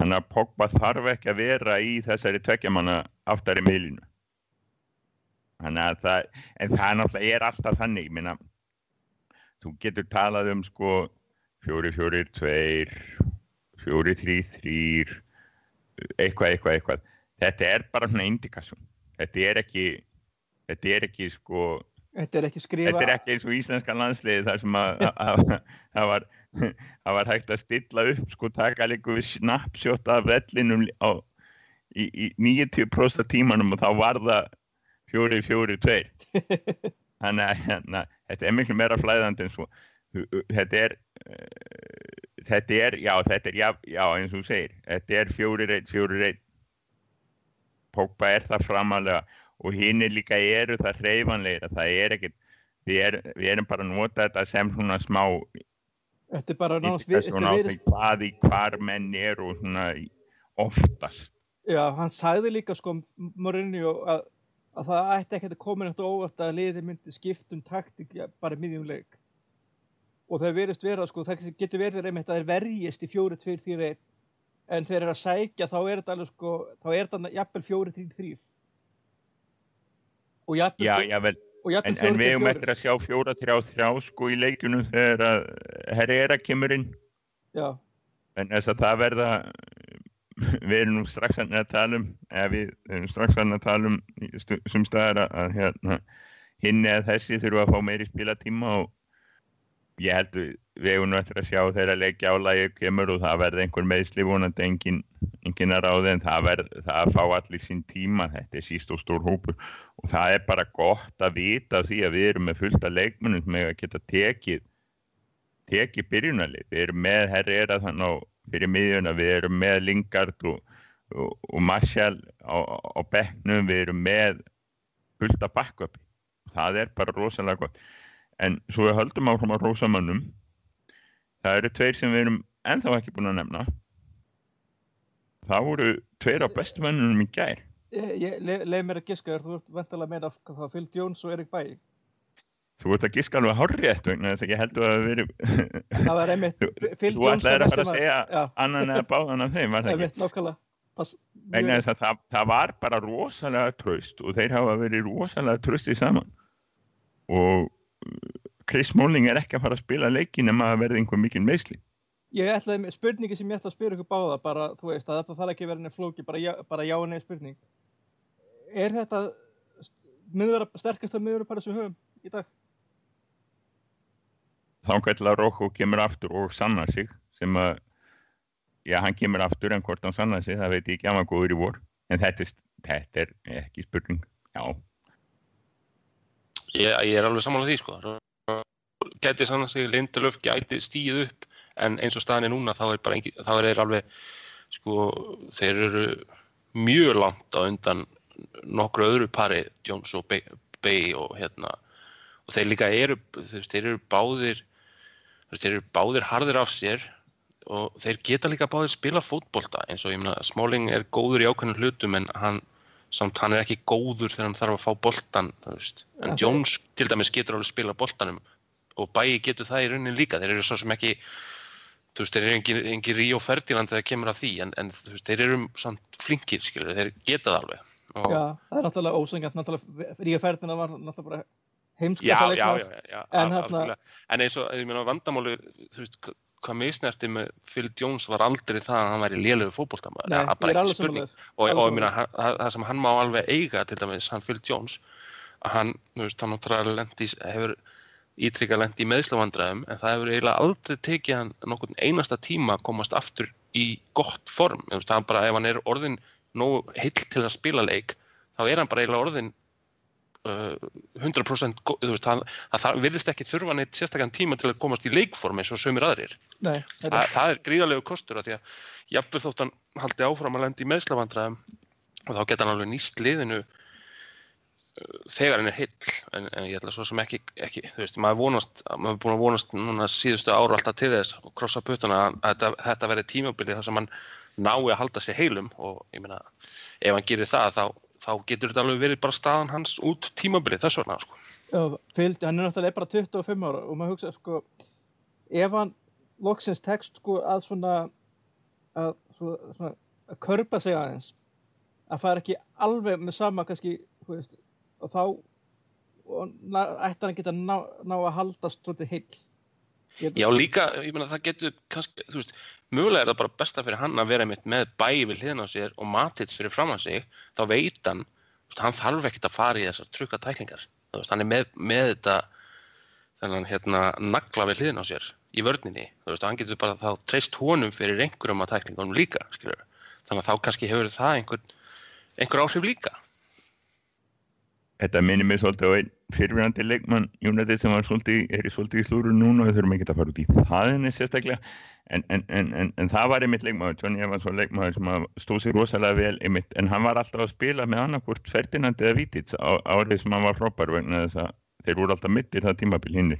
Þannig að Pogba þarf ekki að vera í þessari tveggjamanna aftari miðlinu. Þannig að það, en það náttúrulega er alltaf þannig, ég minna, þú getur talað um sko fjóri, fjóri, tveir, fjóri, þrý, þrýr, eitthvað, eitthvað, eitthvað. Þetta er bara svona indikasjón þetta er ekki þetta er ekki sko þetta er ekki skrifa þetta er ekki eins og íslenska landsliði þar sem að að- það var það var hægt að stilla upp sko taka líka við snapshot af vellinum á, í, í 90% af tímanum og þá var það fjóri, fjóri, tveir þannig að hérna, þetta er miklu meira flæðandi en svo. Þetta er uh, þetta er, já, þetta er já, já, eins og þú segir, þetta er fjóri, reitt, fjóri, reitt Pogba er það framalega og hinn er líka eru það hreyfanleira, það er ekkert við, er, við erum bara að nota þetta sem svona smá þetta er bara er verið, hvað í hvar menn eru og svona oftast. Já, hann sagði líka sko Mourinho að, að það ætti ekkert að koma á óvart að liði myndi skipt um taktik bara miðjum leik. Og það verist vera sko, það getur verið einmitt að þeir verjist í fjóri, tveir, þýr, einn. En þeir eru að sækja þá er þetta alveg sko, þá er þetta jafnvel fjóri, þrýr, þrýr og jafnvel, já, sko- já, vel, og jafnvel en, en fjóri, við tveir, hefum fjórir eftir að sjá fjóra, þrjá, þrjá sko í leikjunum þegar að Herrera kemur inn. Já, en þess að það verða við erum nú strax að tala um eða við erum strax að tala um sum staðar að, að hérna, hinn eða þessi þurfa að fá meiri spilatíma og ég held við, hefum nú eftir að sjá þegar leikja álægi kemur og það verði einhver meðsli vonandi engin, engin að ráði en það verði það að fá allir sín tíma þetta er síst og stór hópur. Og það er bara gott að vita því að við erum með fullt af leikmunum sem eiga að geta tekið tekið byrjunarlið, við erum með Herrera þannig á fyrir miðjuna, við erum með Lingard og, og, og Marshall á, á bekknum. Við erum með fullt af backup. Það er bara rosalega gott. En svo við höldum áfram á rosamönnum það eru tveir sem við erum ennþá ekki búin að nefna. Það voru tveir á bestu mönnunum í gær. Ég, ég le- leið mér að giska þú ert vantilega meina af hvað Phil Jones og Erik Bæi. Þú ert að giska alveg hárrétt vegna þess að ég heldur að það veri Það var einmitt, Phil þú Jones ætlaðir var að fara að segja Já, annan eða báðan af þeim var það ekki einmitt. Pass, vegna þess að það, það var bara rosalega tröst og þeir hafa verið rosalega tröstið saman og uh, Chris Smalling er ekki að fara að spila leikin nema að verði einhver mikil meðsli Ég ætlaði, með- spurningi sem ég ætla að spyrja ykkur báða, bara, þú veist, að þetta þarf ekki að vera nefn flóki, bara já, bara já og nei spurning. Er þetta miðvara, sterkasta miðvara sem við höfum í dag? Þá kallar Rokko kemur aftur og sannar sig sem að já, hann kemur aftur en hvort hann sannar sig það veit ég ekki, hann var góður í vor. En þetta er, þetta er ekki spurning. Já, Ég, ég er alveg samanlega því sko. Gæti sann að sig, Lindelöf gæti stíð upp en eins og staðan er núna þá er bara engin, þá er þeir alveg sko, þeir eru mjög langt á undan nokkru öðru pari, Jones og Bay, Bay og hérna. Og þeir líka eru, veist, þeir eru báðir veist, þeir eru báðir harðir af sér og þeir geta líka báðir spila fótbolta eins og ég meina Smáling er góður í ákveðnum hlutum en hann samt hann er ekki góður þegar hann þarf að fá boltan en Jones til dæmis getur alveg spila boltanum og Bæi getur það í rauninni líka. Þeir eru svo sem ekki þú veist, þeir eru engin, engin Ríó Ferdinand þegar kemur að því en, en veist, þeir eru samt flinkir skilur, þeir geta það alveg. Og, Já, það er náttúrulega ósengjant, náttúrulega, Ríða Ferdinand var náttúrulega bara já, já, já En eins og, meina, vandamáli þú veist, hva- hvað misnerti með Phil Jones var aldrei það að hann væri lélegu fótboltamaður, Nei, það er bara er ekki spurning. og, og meina, hann- það, það sem hann má alveg eiga til dæmis, hann Phil Jones hann, þú veist, hann náttúrulega hefur ítrykkað lendi í meðslavandræðum en það hefur eiginlega aldrei tekið hann nokkurn einasta tíma að komast aftur í gott form, þú veist, hann bara ef hann er orðin nógu heill til að spila leik þá er hann bara eiginlega orðin 100% gó- þú veist, það, það, það virðist ekki þurfa neitt sérstakann tíma til að komast í leikform eins og sömur aðrir. Nei, þetta Þa, það er gríðarlegu kostur því að jafnveg þótt hann haldi áfram að lendi í meðslavandræðum og þá geta hann alveg nýst liðinu uh, þegar hann er heill. En, en ég ætla svo sem ekki, ekki þú veist, maður vonast, maður er búin að vonast núna síðustu ára alltaf til þess og krossa puttuna að þetta, þetta verði tímabilið þar sem hann nái að halda sér heilum. Og ég meina, ef hann gerir það þá, þá getur þetta alveg verið bara staðan hans út tímabilið þess vegna sko. Já, fylgd, hann er náttúrulega bara 25 ára og maður hugsa sko ef hann loksins tekst sko að svona að, svo, svona, að körpa sig aðeins að fara ekki alveg með sama kannski veist, og þá og ætti hann geta ná, ná að haldast svolítið heill Já, líka, ég meina, það getur kannski, þú veist, mögulega er það bara besta fyrir hann að vera mitt með bæi við hliðin á sér og matits fyrir fram að sig, þá veit hann, þú veist, hann þarf ekkert að fara í þessar trukka tæklingar, þú veist, hann er með, með þetta, þennan, hérna, nagla við hliðin á sér í vörninni, þú veist, hann getur bara þá treyst honum fyrir einhverjum að tæklingunum líka, skilur, þannig að þá kannski hefur það einhver, einhver áhrif líka. Þetta minnir mig svolítið á einn fyrirvændi leikmann United sem svolítið, er svolítið í slúru núna og við þurfum ekki að fara út í það sérstaklega en, en, en, en, en það var einmitt leikmaður, Johnny Evans var leikmaður sem stóð sér rosalega vel einmitt en hann var alltaf að spila með annarkvort Ferdinand eða Vítits á árið sem hann var frópar vegna þess að þeir voru alltaf mittir það tímabil hinni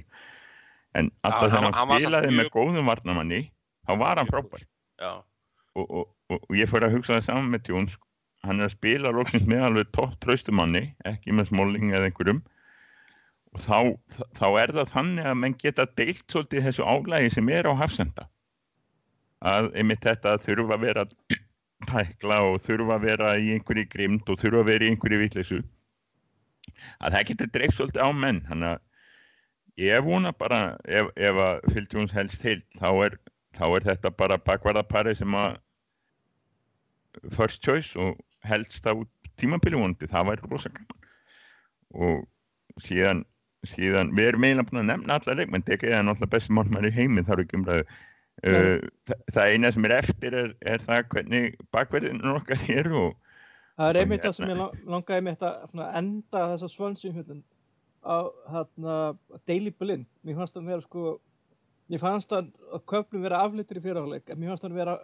en alltaf hann- þegar hann, spilaði með góðum varnamanni þá var hann Já, og, og, og, og ég fór að hugsa það saman með Jones hann er að spila loksins með alveg topp traustumanni, ekki með smóling eða einhverjum. Og þá, þá er það þannig að menn geta deilt svolítið þessu álægi sem er á hafsenda. Að einmitt þetta þurfa að vera tækla og þurfa að vera í einhverju grimd og þurfa að vera í einhverju vitleysu. Að það getur dreift svolítið á menn þannig að ég vona bara ef, ef að Jones helst heilt þá er, þá er þetta bara bakvarðapari sem að first choice og helst á tímabili vonandi, það væri rosa gaman og síðan, síðan við erum eiginlega búin að nefna alla leikmenn, Degi er náttúrulega besti málmæri í heiminn þar ekki umræðu uh, það, það eina sem er eftir er, er það hvernig bakverðinu okkar er og Það er einmitt það hérna- sem ég lang- langaði mitt að svona enda þessa svönsumhjöldin á hérna Daily Blind. Mér fannst það vera sko, mér fannst það að köflum vera aflitur í fyrirháleik, en mér fannst það vera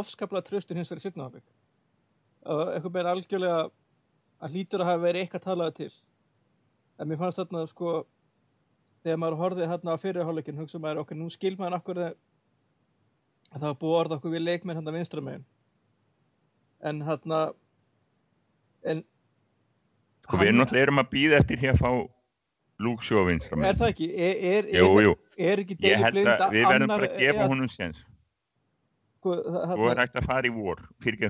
afskaplega tröstur hins sitnaháleik. og eitthvað meira algjörlega að hlýtur að hafa verið eitthvað talaði til. En mér fannst þarna sko þegar maður horfið hérna á fyrirháleikin hugsa maður okkur, nú skil maður okkur að það var búið orða okkur við leikmenn hérna vinstramegin en hérna en Sko við náttúrulega erum að býða eftir því að fá Luke Shaw vinstra er það ekki, er, er, Jú, jú, er ekki held Blind að við verðum annar- bara að gefa honum séns. Sko, það- Þú er hægt að fara í vor. Fyrir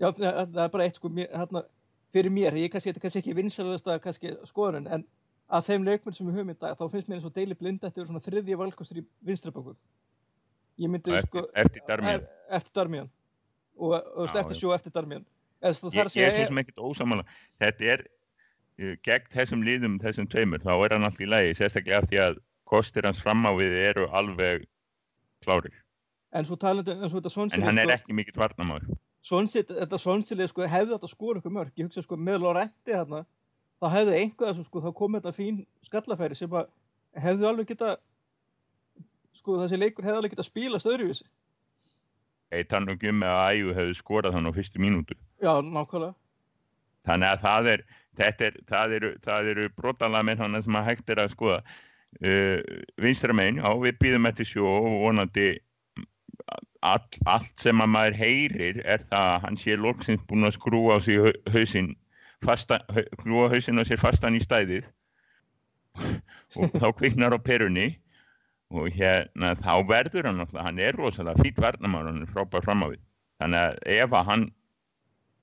Já, það er bara eitt sko, mér, hérna, fyrir mér, ég kannski, þetta er kannski ekki vinsalegasta skoðunin, en að þeim leikmenn sem við höfum í dag, þá finnst mér eins og Deili Blind eftir svona þriðja valkostur í vinstrabakur. Ég myndi, eftir, sko, eftir Darmian. e- eftir Darmian. Og, og Já, eftir sjó eftir Darmian. Ég, ég er svo sem ekkert ósamála þetta er uh, gegn þessum liðum þessum tveimur, þá er hann allt í lagi sérstaklega af því að kostir hans fram á við eru alveg klárir. En svo talandi, en svo þetta en hann er sko, ekki mikill varnamáður svonsili, þetta svonsili, sko, hefði þetta skora ykkur mörg. Ég hugsa, sko, með Lorenti hérna, þá hefði einhvað þessum, sko, þá kom þetta fín skallafæri sem að hefðu alveg geta, sko, þessi leikur hefði alveg geta spilast öðruvísi. ég tann og um með að ægu hefur skorað hann á fyrstu mínútu Já, nákvæmlega. þannig að það er, þetta er það eru, það eru hann sem að hægt er að skoða uh, vinstra megin, já við býðum eftir sjó og vonandi all, allt sem að maður heyrir er það að hann sé loksins búin að skrúa á sig hausinn skrúa hausinn á sér fastan í stæðið og þá kviknar á perunni og hérna þá verður hann náttúrulega, hann er rosalega fýtt varnamár, hann er frábær fram á við þannig að ef að hann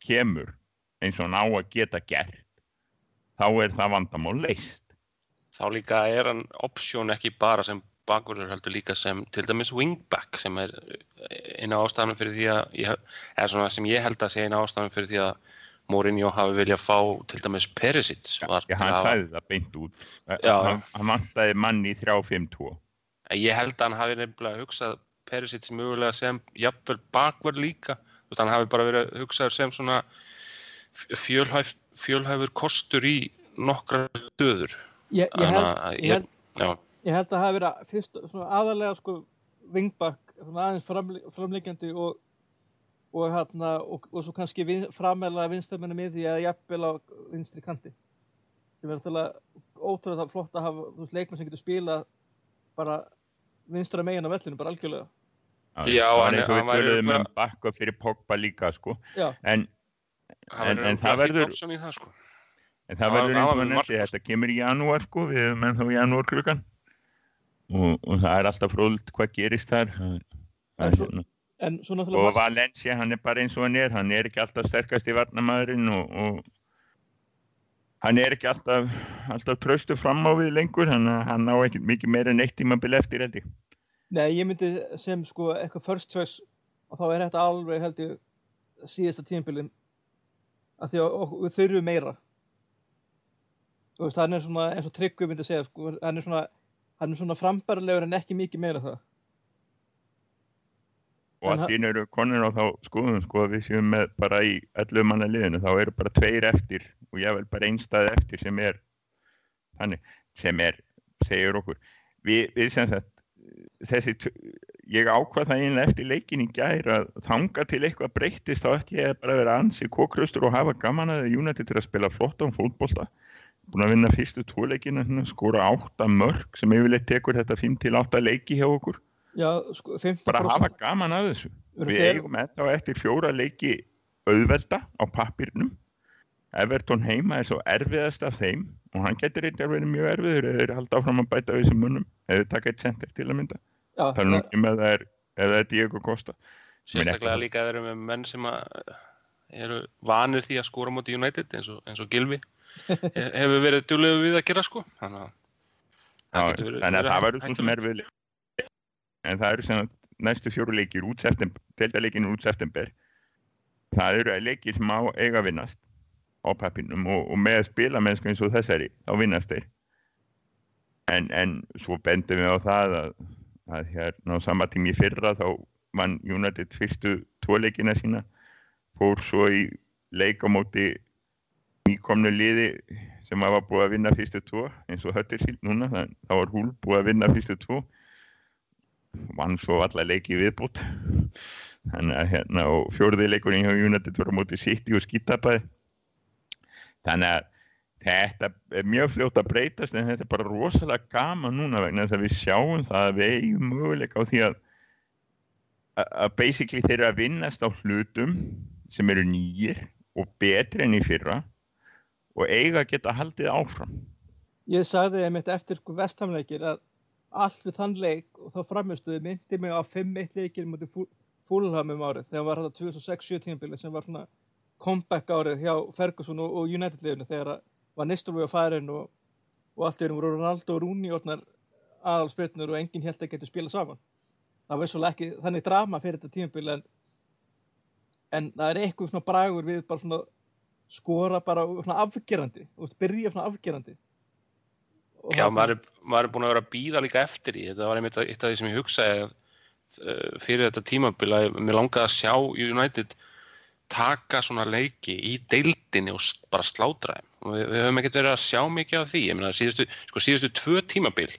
kemur eins og hann á að geta gert þá er það vandamál leist Þá líka er hann option ekki bara sem bakvörður heldur líka sem til dæmis wingback sem er eina ástæðanum fyrir því að ég, eða svona sem ég held að sé eina ástæðanum fyrir því að Mourinho hafi viljað fá til dæmis Perisic var Já, til hann að- sagði það beint út. Já. hann, hann vantaði mann í 3-5-2 Ég held að hann hafi nefnilega hugsað Perisic mögulega sem jafnvel bakvörð líka. Þú veist, hann hafi bara verið hugsaður sem svona fjölhæf, fjölhæfur kostur í nokkra döður Ég, ég, Þannig held, að ég, ég- held, Já, ég held að það hafi verið fyrst svona aðalega sko vingbakk, svona aðeins framle, framleikjandi og og hérna, og, og svo kannski vin, frammelega vinstamenni með því að jafnvel á vinstri kanti. Sem er náttúrulega ótrúlega flott að hafa þú veist, leikmenn sem getur spila bara vinstra megin á vellinu, bara algjörlega. Já, hann- og hann við töluðum um bakka fyrir Pogba líka sko. Já, en, En- en það verður- það sko. en það verður eins og nefndi þetta kemur í janúar sko, við erum ennþá í janúar klukkan og, og það er alltaf fróðult hvað gerist þar. Það, það En svo- en svo og Valencia hann er bara eins og hann er. Hann er ekki alltaf sterkast í varnamæðurinn og, og hann er ekki alltaf, alltaf tröstu fram á við lengur. Hann, hann á ekki mikið meira en eitt tímabil eftir ég. Nei, ég myndi sem sko eitthvað first choice. Og þá er þetta alveg held ég síðasta tímabilin. Að því að og, við þurfum meira. Veist, hann er svona eins og Tryggvi myndi segja sko, hann er svona hann er svona frambærilegur en ekki mikið meira það. Og allt inn eru konur á þá skoðum sko að við séum með bara í 11 manna liðinu þá eru bara tveir eftir og ég vel bara einstað eftir sem er þannig, sem er segir okkur. Við, við sem sagt þessi, ég ákvað það einlega eftir leikin í gær að þanga til eitthvað breyttist þá ætti ég bara að vera ansi kókraustur og hafa gaman að United til að spila flottan fótbolta búin að vinna fyrstu tvo leikina skora átta mörg sem yfirleitt tekur þetta 5-8 leiki hjá okkur. Já, sko, 15% bara hafa gaman að þessu. Eru við þeir- eigum ennþá eftir fjóra leiki auðvelda á pappirnum Everton heima er svo erfiðast af þeim og hann getur eitthvað verið mjög erfiður eða þeir halda áfram að bæta við þessum munum eða taka eitt center til að mynda. Já, það er nú ekki með það er eða er Diego Costa. Sem er Sérstaklega líka þeir eru með menn sem að eru vanir því að skora móti United eins og, eins og Gilvi he- hefur verið djúlegu við að gera sko þannig að það að verður svona hættulegt. erfið en það eru sagt næstu fjóru leikir út september, deildaleikinu út september. Það eru leikir sem á eiga að vinnast á pappinum og, og með spila mennsku eins og þessari þá vinnast þeir. En, en svo bendum við á það að, að hérna á sama tími fyrra þá vann United fyrstu tvo leikina sína fór svo í leik á móti nýkomnu liði sem hafa búið að vinna fyrstu tvo eins og Huddersfield núna, þannig þá var Húl búið að vinna fyrstu tvo. Vann svo alla leiki viðbútt þannig að hérna og fjórði leikurinn hjá United var á móti City og skýtapaði þannig að þetta er mjög fljótt að breytast en þetta er bara rosalega gaman núna vegna þess að við sjáum það að við eigum möguleika á því að að basically þeir eru að vinnast á hlutum sem eru nýjir og betri enn í fyrra og eiga að geta haldið áfram. Ég sagði einmitt eftir sko vestamleikir að allt við þann leik og þá framistuði myndi mig á 5-1 leikir mútið fúlhamum árið þegar var þetta 2006-7 tímabili sem var svona comeback árið hjá Ferguson og, og United liðinu þegar var Nistelrooy á færin og, og allt yfirum voru Ronaldo og Rooney orðnar aðalspilnur og enginn held að getur spila saman. Það var svolítið ekki þannig drama fyrir þetta tímabili en, en það er eitthvað svona bragur við bara svona skora bara svona afgerandi. Og byrja svona afgerandi. Og Já, maður er, maður er búin að vera að býða líka eftir í þetta var einmitt eitt af því sem ég hugsaði uh, fyrir þetta tímabila mér langaði að sjá United taka svona leiki í deildinni og bara slátra þeim. Við, við höfum ekkert verið að sjá mikið af því. Ég meina síðustu, sko síðustu tvö tímabil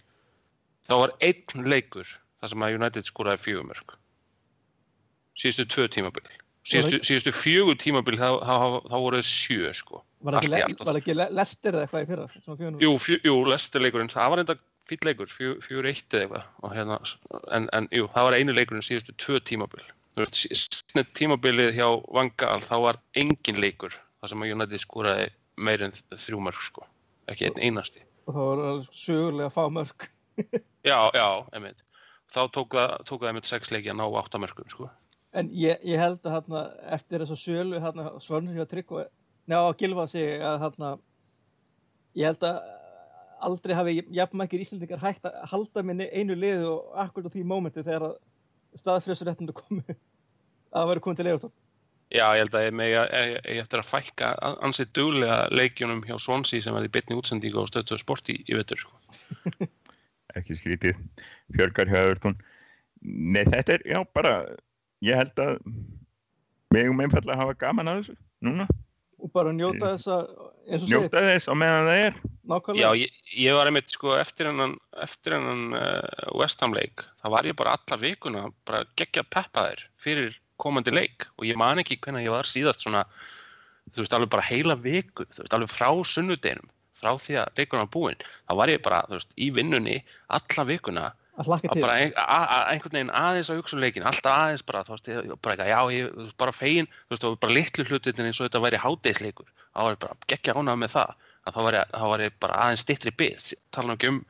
þá var einn leikur þar sem að United skoraði fjögumörk síðustu tvö tímabil síðustu, síðustu fjögur tímabil þá, þá, þá voruð sjö sko. Var það ekki, ekki Lester eða eitthvað í fyrra? Jú, fjö, jú Lester leikurinn, það var enda fýll leikur, fjögur eitt eða eitthvað hérna, en, en jú, það var einu leikurinn síðustu tvö tímabil. Tímabilið hjá Vangal þá var engin leikur þar sem að United skoraði meir en þrjú mörg sko, ekki einn einasti. Og það var sögulega fá mörg já, já, einmitt. Þá tók það, tók það einmitt sex leiki að ná átta mörgum sko en ég, ég held að hérna, eftir þessu sölu svörnur hjá Trygg og neða á Gilfa sig að hérna, ég held að aldrei hafi jafnmækir íslendingar hægt að halda minni einu liðu og akkurat á því mómenti þegar staðfrjössuréttundu komu að vera komið til leigurstofn Já, ég held að ég megi að ég eftir að fækka ansið duglega leikjunum hjá Swansea sem verði betni útsendíku og stöðtöðu sport í, í vettur sko. Ekki skrítið. Fjörgar hjá Evertón Nei, þetta er, já, bara ég held að við um einfallega að hafa gaman að þessu núna. Og bara njóta þess að njóta þess á meðan það er. Nákvæmlega. Já, ég, ég var einmitt sko eftir hennan, eftir hennan uh, West Ham leik, það var ég bara alla vikuna bara gegja peppaðir fyrir komandi leik. Og ég man ekki hvernig ég var síðast svona, þú veist, alveg bara heila viku, þú veist, alveg frá sunnudeginum, frá því að leikunum var búinn, þá var ég bara, þú veist, í vinnunni alla vikuna að bara ein, a, a, einhvern veginn aðeins á hugsun leikin, alltaf aðeins bara, þú veist, bara eitthvað, já, ég, bara fegin, þú veist, bara litlu hlutin eins og þetta væri hádeisleikur, þá var ég bara geggja ánað með það, að þá var ég, var ég bara aðeins stittri bið, tala ekki um,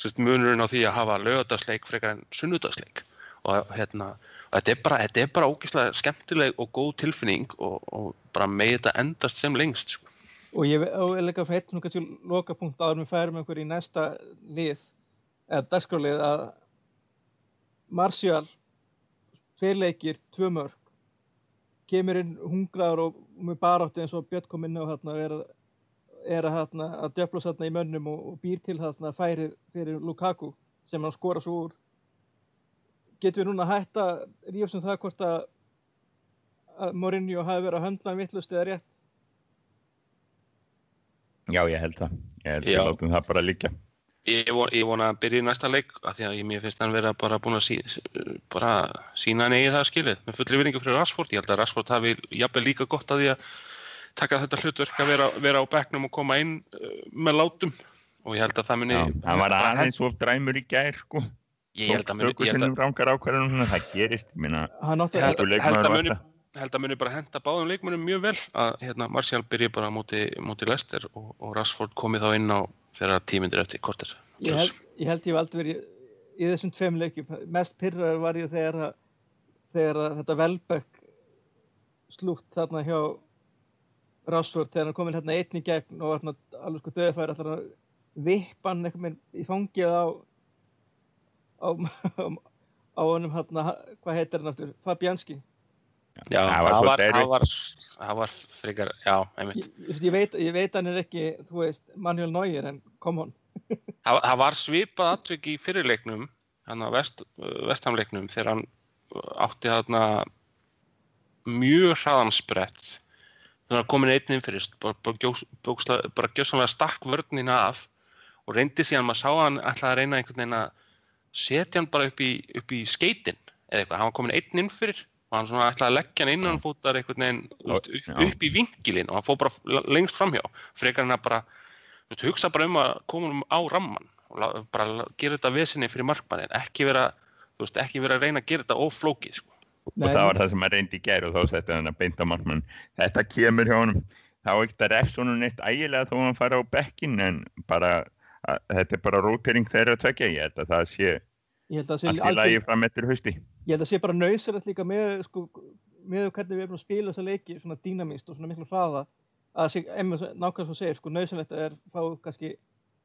sérst, munurinn á því að hafa lögadagsleik frekar en sunnudagsleik. Og hérna, þetta er bara, þetta er bara ógeðslega skemmtileg og góð tilfinning og, og bara með þetta endast sem lengst sko. og ég vil ekki að fæta nú kannski loka punkt áður með færum einhver í næsta lið eða dagskrálið að Marcial tveir leikir, tvö mörg kemur inn hungraður og með baróttu eins og Björn kom inn á hérna er, er að, hérna, að djöflast hérna í mönnum og, og býr til hérna færið fyrir Lukaku sem hann skora svo úr getur við núna að rífast um það hvort að, að Mourinho hafi verið að höndla um vittlust eða rétt? Já, ég held það. Ég held að látum það bara líka. Ég, von, ég vona að byrja í næsta leik af því að ég, mér finnst hann verið að bara búin að sí, bara sína hann eigið það skilið með fullri vinningu fyrir Rashford. Ég held að Rashford hafi jafnveg líka gott að því að taka þetta hlutverk að vera, vera á bekknum og koma inn uh, með látum. Og ég held að það muni... Það var aðeins of dræmur í gær sko. Ég held að muni það gerist minna, ég held að muni held að muni bara henda báðum leikmunum mjög vel að hérna, Marcial byrji bara múti, múti Lester og, og Rashford komi þá inn á þegar tímindir eftir korter. Ég held ég hef aldrei verið í þessum tveim leikjum. Mest pyrrar var ég þegar, þegar þetta Velbeck slútt þarna hjá Rashford þegar hann komin hérna einni gegn og var alveg sko döðfæri alltaf vippan eitthvað í fangið á, á honum hérna, hvað heitir hann aftur, Fabianski Já, það var, það var, það var frekar, já, einmitt. Ég, ég, veit, ég veit hann er ekki, þú veist, Manuel Neuer, en kom hann. það, það var svipað atvik í fyrirleiknum, hann á vest, vestamleiknum, þegar hann átti þarna mjög hraðansbrett, þannig að komin einninn fyrir, bara, bara, bara gjóðsannlega stakk vörnina af og reyndi síðan, maður sá hann alltaf að reyna einhvern veginn að setja hann bara upp í, upp í skeitin eða eitthvað, hann var komin einn inn fyrir og hann svona ætlaði að leggja hann innan fótar einhvern veginn veist, upp, upp í vinkilinn og hann fór bara lengst framhjá. Frekar hann að bara veist, hugsa bara um að koma um á ramman og bara gera þetta vesinni fyrir markmannin ekki vera, veist, ekki vera að reyna að gera þetta óflókið sko. og það var það sem hann reyndi í gær og þá setti hann að beinta markmann. Þetta kemur hjá honum. Þá er ekkert að refs honum neitt ægilega þó hann fara á bekkin en bara að, þetta er bara rótering þeirra að tvekja ég held að það sé Ég held að það sé allt í lagi fram eftir hausti ég held að sé bara nöðsynlegt líka með, sko, með hvernig við erum að spila þessa leiki svona dýnamíst og svona miklu hraða að sé, emmi, nákvæmlega svo segir, sko, nöðsynlegt er fá kannski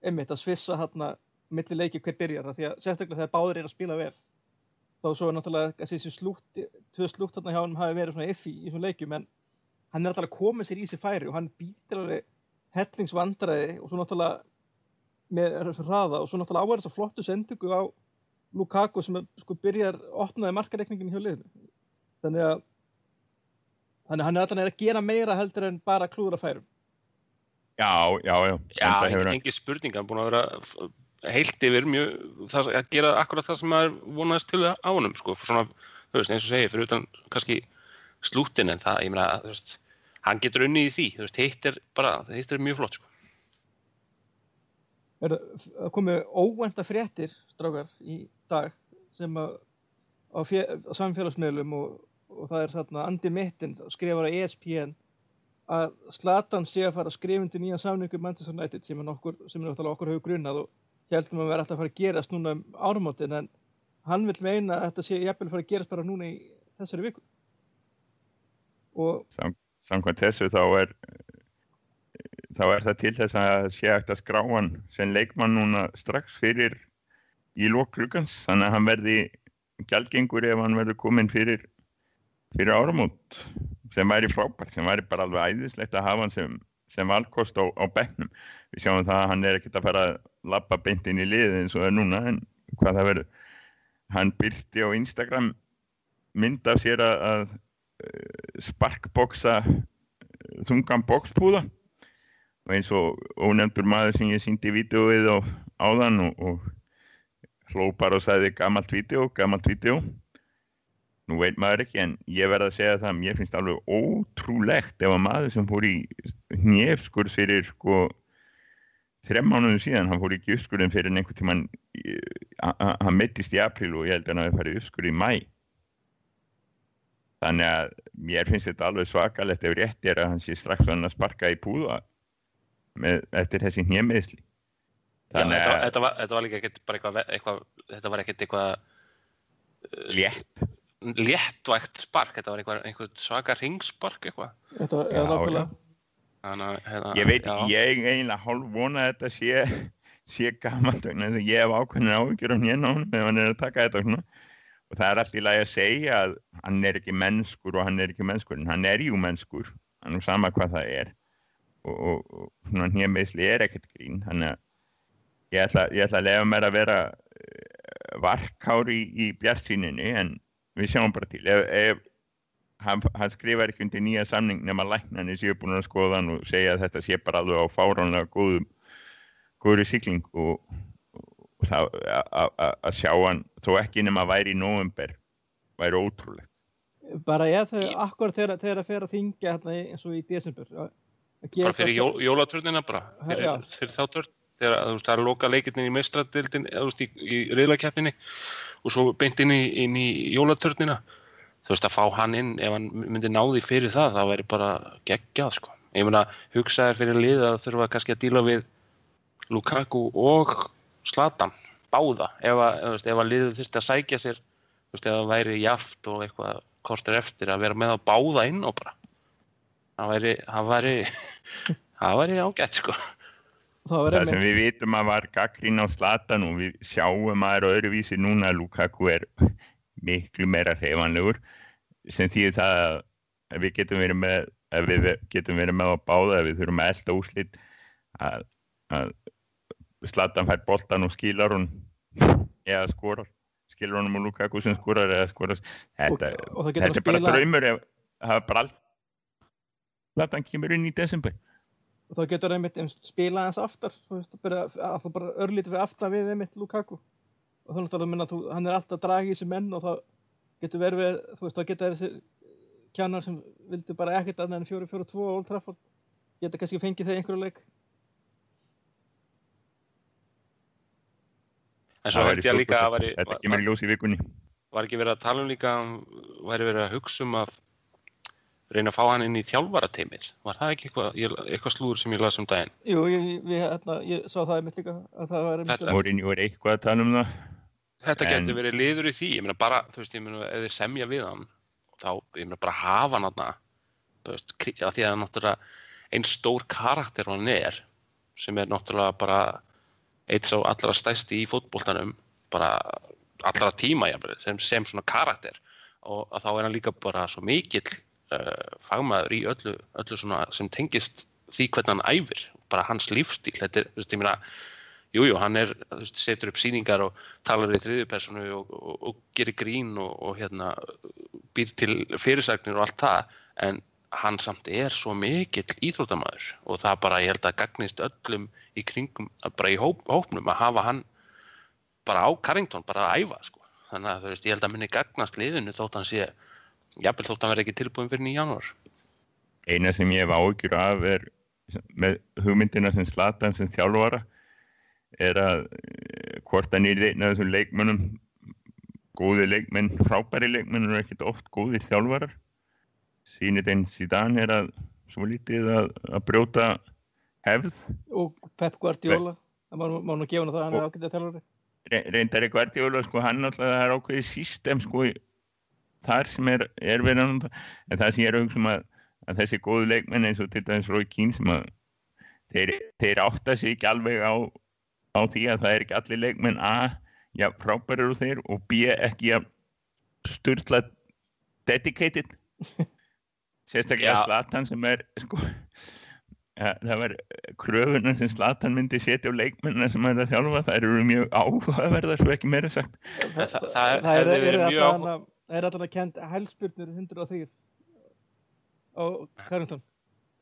emmitt að svissa hérna milli leiki hver byrjar, af því að sérstaklega þegar báðir er að spila vel þá svo er náttúrulega þessi slútt, tvö slútt hérna hjá hann hafi verið svona effi í þessum leikjum en hann er að koma sér í sér færi og hann býtir alveg hellingsvandræði og svo náttúrulega með hraða og svo náttúrulega áverð þess að flottu sendingu á Lukaku sem sko byrjar opnaði markareikningin hjá liðinu. Þannig að þannig að hann er alltaf að gera meira heldur en bara klúðra færum. Já, já, já, Já, hefur engin, hann- engin spurning, hann er búin að vera heilt yfir mjög, það, að gera akkurat það sem maður vonaðist til á honum, sko, svona, þú veist, eins og segir, fyrir utan kannski slúttin en það, ég meina, þú veist, hann getur unnið í því, þú veist, hitt er bara, hitt er mjög flott, sko. er það komið óvænta fréttir strákar í dag sem að á, á samfélagsmiðlum og, og það er þarna Andi Mittin skrifar E ESPN að Slatan sé að fara að skrifa undir nýjan samningu með Manchester United sem er okkur, sem er okkur hefur grunnað og heldum að vera alltaf að fara að gerast núna um árumótin en hann vil meina að þetta sé jafnvel að fara að gerast bara núna í þessari viku. Og Sam, samkvæmt þessu þá er þá er það til þess að sé hægt að skrá hann sem leikmann núna strax fyrir í lók klukkans þannig að hann verði gjaldgengur ef hann verður komin fyrir fyrir áramót sem væri frábært, sem væri bara alveg æðislegt að hafa hann sem, sem valkost á, á bekknum. Við sjáum það að hann er ekkert að fara að lappa beint inn í liðið eins og það er núna en hvað það verður. Hann byrti á Instagram mynd af sér að, að eh, sparkboksa eh, þungan bokspúða og eins og ónefndur maður sem ég síndi vídeoið á áðan og, og hló bara og sagði gammalt vídeo, gammalt vídeo nú veit maður ekki en ég verð að segja það að mér finnst alveg ótrúlegt ef að maður sem fór í njefskur fyrir sko þrem mánuðum síðan, hann fór ekki uppskurðin fyrir einhvern tíman hann meittist í april og ég held að hann hafi farið uppskurð í mæ þannig að mér finnst þetta alveg svakalegt ef rétt er að hann sé strax hann að sparka í púða með, eftir þessi hnjemiðsli Já, þetta, var- þetta, var, þetta var líka ekkert bara eitthvað, eitthvað þetta var ekkert eitthvað létt léttvægt spark, þetta var eitthvað, eitthvað svaka ringspark eitthvað. þetta var eða Þannig að, hérna, ég veit já. ég eiginlega hálf vona að þetta sé sé vegna þess að ég hef ákveðin áhyggjur af hérna honum ef hann er að taka þetta svona. og það er allt í lagi að segja að hann er ekki mennskur og hann er ekki mennskur en hann er jú mennskur, hann er sama hvað það er og, og, og svona hnjemiðsli er ekkert grín þannig að ég ætla, ég ætla að lefa mér að vera uh, varkár í, í bjartsýninni en við sjáum bara til. Ef, ef hann, hann skrifar ekki undir nýja samning nema læknarnir séu búin að skoða hann og segja að þetta sé bara alveg á fáránlega góðum góður sigling og, og það að- að að sjá hann þó ekki nema að væri í november væri ótrúlegt. Bara ég þau akkur þegar þegar að fer að þingja hérna í- eins og í desember að að gera bara fyrir það- jól, jólatörnina bara, fyrir, fyrir þá törn þegar þú veist, það er að loka leikirnin í meistradildin þú veist, í, í reyðlakeppninni og svo beint inn í, inn í jólatörnina þú veist, að fá hann inn ef hann myndi náði fyrir það, það væri bara geggjað, sko. Ég meina, hugsaðir fyrir lið að þurfa kannski að díla við Lukaku og Zlatan, báða ef að, veist, ef að liðið þurfti að sækja sér þú veist, ef það væri jaft og eitthvað kortir eftir að vera með að báða inn og bara. Það væri, það væri það væri ágætt sko það það sem við vitum að var gaggrín á slatan og við sjáum að er öðruvísi núna að Lukaku er miklu meira hreifanlegur sem þýðir það að við getum verið með ef við getum verið með að báða ef við þurfum að elda úslit að, að slatan fær boltan og skilar hún eða skorar skilur honum og Lukaku sem skorar eða skorar. Þetta, og, og þetta hann er bara ef það er bara allt slatan kemur inn í desember og þá getur einmitt einmitt spila eins aftar þú veist, bara, að það bara örlítið fyrir aftan við einmitt Lukaku og þannig að minna, þú, hann er alltaf að draga í þessi menn og það getur verið við, þú veist, þá geta þessi kjannar sem vildu bara ekkert annað en 4-4-2 og Old Trafford geta kannski fengið þeir einhverju leik En svo Það held ég líka að væri, Þetta var, kemur í ljós í vikunni. var ekki verið að tala um líka væri verið að hugsa um að reyna að fá hann inn í þjálfarateimið var það ekki eitthvað, ég- eitthvað slúður sem ég las um daginn? Jú, ég, við, hérna, ég sá það einmitt líka að það var einmitt Þetta- Mourinho er eitthvað að tala um það. Þetta En- getur verið liður í því, ég meina bara, þú veist, ég meina, ef þið semja við hann, þá, ég meina, bara hafa hann hann, þú veist, af því að hann náttúrulega einn stór karakter hann er, sem er náttúrulega bara eitt sá allra stæsti í fótboltanum, bara allra tíma, jafnvel, sem, sem svona karakter. Og að þá er hann líka bara svo mikill uh, fagmaður í öllu, öllu sem tengist því hvernig hann æfir, bara hans lífstíl, þetta er, þú veist, ég meina, Jú, jú, hann er, þú veist, setur upp sýningar og talar í þriðjupersonu og, og, og gerir grín og, og hérna býr til fyrirsagnir og allt það en hann samt er svo mikill íþrótamaður og það bara, ég held að gagnist öllum í kringum, bara í hóp, hópnum að hafa hann bara á Carrington, bara að æfa, sko. Þannig að þú veist, ég held að minni gagnast liðinu þótt hann sé, jafnvel þótt hann verði ekki tilbúin fyrir nýja januar. Eina sem ég hef ágjur af er með hugmyndina sem Slatan sem þjálfara er að eh, hvort hann er einn af þessum leikmönnum góði leikmenn, frábæri leikmenn eru ekkert oft góðir þjálfarar. Sínit einn síðan er að svo lítið að, að brjóta hefð. Og Pep Guardiola það má, má nú gefa hann það, hann er Og- ágætið þjálfari. Re- reyndar er Guardiola sko hann alltaf það er ákveðið system sko í- þar sem er, er nota en það sem ég er að hugsa um að, að þessi góðu leikmenn eins og til dæmis Rói Kín sem að þeir, þeir átta sig ekki alveg á, á því að það er ekki allir leikmenn A já frábærir úr þeir og B ekki að styrla dedicated sérstaklega Já. Slatan sem er sko ja, það var kröfunar sem Slatan myndi setja á leikmennina sem er að þjálfa það eru mjög áhugaverðar svo ekki meira sagt Það- það- það það er, er, verið er, mjög er, er, er alltaf kent hælspyrnur 103 á Carrington?